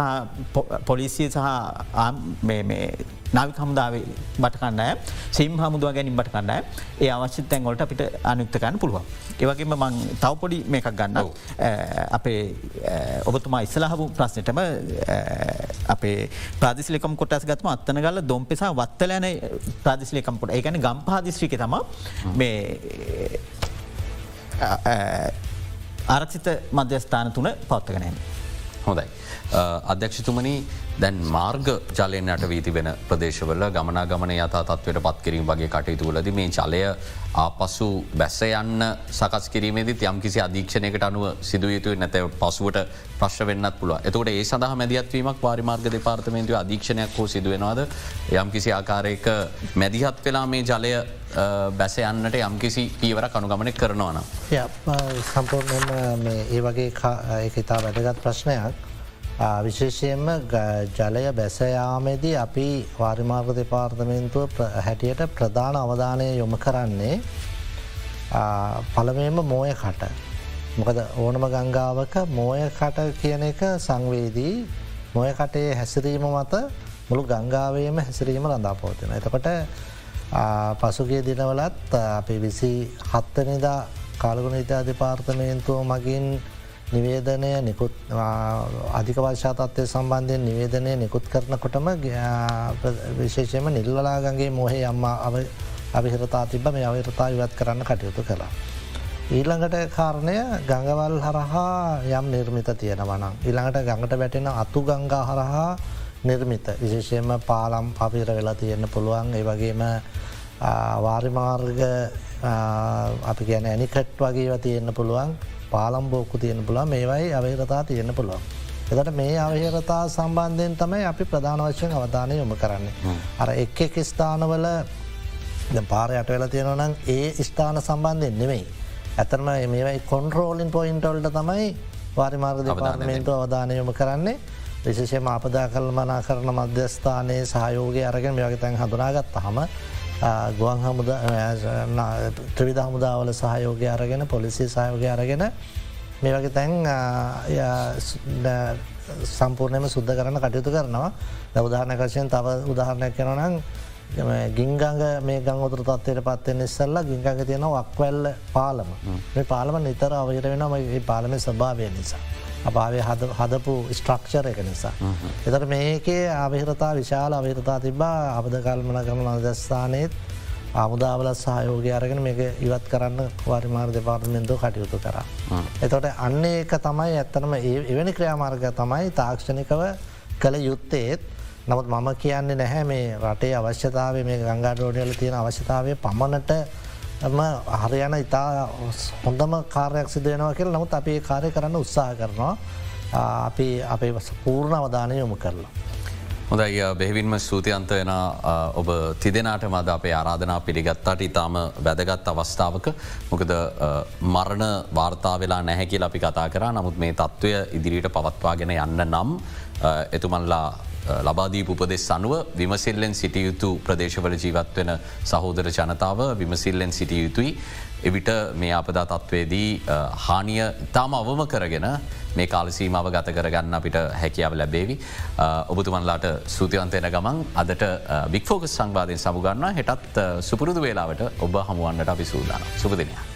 පොලිසිය සහ නාවික හමුදාවේ බටකන්නෑ සෙම් හමුදුව ගැනින් බට කන්නෑ ඒ අවශ්‍ය තැන්වලට අපිට අනුක්තකන්න පුළුවන්. ඒවගේම මං තවපොඩි මේකක් ගන්න අපේ ඔබතුමා ඉස්සලහපු ප්‍රශ්නටම අපේ ප්‍රාදිසිලිකම් කොටස් ගත්ම අත්තන ගල දොම්පෙසා වත්තලෑන ප්‍රාදිසිලිකම් කොට ඒකැන ගම් පාදිශ්‍රික තම මේ ආරක්ෂිත මධ්‍යස්ථාන තුන පවත්තගෙනන. හොඳයි. අධ්‍යක්ෂතුමනි දැන් මාර්ග ජලයනට වීති වෙන ප්‍රදේශවල ගමනා ගමන යතා තත්වයට පත් කිරීම වගේ කටයුතුවලද මේ චලය ආපසු බැස්ස යන්න සකස් කිරීමේද යම් කිසි අධීක්ෂණයකට අනුව සිදුවයුතු නැත පසුවට ප්‍රශ් වෙන්නත් පුළුව එතකට ඒ සඳහ මැදිහත්වීමක් පාරිමාර්ග දෙපාර්තමේන්තුව අධීක්ෂණයක් හෝ සිදුවෙනවාද යම් කිසි ආකාරයක මැදිහත් වෙලා මේ ජලය බැස යන්නට යම් කිසි පීවර කනුගමනය කරනවාන. සම්පූර්ණයෙන් ඒ වගේ ඒ ඉතා වැදගත් ප්‍රශ්නයක්. විශේෂයෙන්ම ජලය බැසයාමේදී අපි වාරිමාර්ග දෙපාර්තමේන්තුව හැටියට ප්‍රධාන අවධානය යොම කරන්නේ පළමේම මෝය කට. මොකද ඕනම ගංගාවක මෝය කට කියන එක සංවේදී මොය කටේ හැසිරීම මත මුළු ගංගාවේම හැසිරීම රඳා පෝතින. එතකොට පසුගේ දිනවලත් අපි විසි හත්තනිදා කාලගුණ ඉතා දෙපාර්තමේන්තුව මගින් නිවේදනය නිකුත් අධික වර්ෂාතත්වය සම්බන්ධයෙන් නිවේදනය නිකුත් කරනකොටම විශේෂයම නිල්වලාගගේ මොහේ අම්මා අවිහිරතා තිබ මේ අවිරතා ඉවත් කරන්න කටයුතු කලා. ඊළඟට කාරණය ගඟවල් හරහා යම් නිර්මිත තියෙනවනම්. ඊළඟට ගඟට වැටෙන අතු ගංගා හරහා නිර්මිත විශේෂයෙන්ම පාලම් අපිර වෙලා තියෙන්න්න පුළුවන් ඒ වගේම වාරිමාර්ග අපි ගැන ඇනිකට් වගේ තියෙන්න්න පුළුවන් පාලම්බෝකු තියෙන පුළ මේවයි අවහිරතා තියෙන පුළුවන්. එතට මේ අවහිරතා සම්බන්ධයෙන් තමයි අපි ප්‍රධාන වශයෙන් අවධානය යොම කරන්නේ. අර එක් එක් ස්ථානවල පාරයට වෙලා තියෙනවනම් ඒ ස්ථාන සම්බන්ධයෙන් නෙමෙයි. ඇතරම මේවයි කොන්රෝලින් පොයින්ටවල්ට තමයි වාරිමාර්ග දෙපාර්මේන්තු අවධානය යොම කරන්නේ. විශෂය මාපදා කල් මනා කරන මධ්‍යස්ථානයේ සහයෝගය අරගෙන මේවගේ තැන් හඳුනාගත් හම ගුවන් හමුද ත්‍රවිධ හමුදාවල සහයෝගය අරගෙන පොලිසි සහයෝගය අරගෙන මේ වගේ තැන් සම්පූර්ණයම සුද්ධ කරන්න කටයුතු කරනවා. දවදාහනකශයෙන් තව උදාහරණයක් කෙනනම් ගිංගංග මේ ගංගොතුර තත්වයට පත්වෙන ඉස්සල්ලා ගිංගඟ තියෙන වක්වැල්ල පාලම. මේ පාලම නිතර අවහිර වෙනම පාලම ස්භාවය නිසා. අභාවය හදපු ස්ට්‍රක්ෂර එක නිසා. එතට මේකේ අවිහිරතා විශාල අවිහිරතා තිබා අබද කල්මන කරන මදස්ථානයත් ආමුදාවල සහයෝගය අරගෙන මේක ඉවත් කරන්න වරිමාර් දෙපාර්තමෙන්තු කටයුතු කර. එතොට අන්න ඒක තමයි ඇත්තනම එවැනි ක්‍රියාමාර්ග තමයි තාක්ෂණිකව කළ යුත්තේත් නමුත් මම කියන්නේ නැහැ මේ රටේ අවශ්‍යතාව මේ ගංගාඩෝඩියල තියෙන අවශ්‍යතාවය පමණට ම හරියන ඉතා හොඳම කාරයක් සිදුවනවා කියල. නමුත් අපේ කාරය කරන්න උත්සාහ කරනවා. අපි අපේ පූර්ණ අවධානය යොමු කරලා. හොඳයි බෙහිවින්ම ස්තුතියන්ත වෙන ඔබ තිදෙනට මද අපේ ආරාධනා පිළිගත්තාට ඉතාම වැදගත් අවස්ථාවක. මොකද මරණ වාර්තා වෙලා නැහැකිල අපි කතා කර. නමුත් මේ තත්ත්වය ඉදිරියට පවත්වාගෙන යන්න නම් එතුමන්ලා ලබාදීප උපදෙස් අනුව විමසිල්ලෙන් සිටිය යුතු ප්‍රදේශවල ජීවත් වෙන සහෝදර ජනතාව විමසිල්ලෙන් සිටිය යුතුයි. එවිට මේ අපදා තත්ත්වේදී හානිය ඉතාම අවම කරගෙන මේ කාලසීමාව ගත කරගන්න අපිට හැකියාව ලැබේවි. ඔබතුමන්ලාට සූතිවන්තයන ගමන් අදට බික්‍ෆෝකස් සංවාධයෙන් සමුගන්න හෙටත් සුපුරුදු වේලාවට ඔබ හමුවන්නට අපි සූදාන. සුපදිනයක්.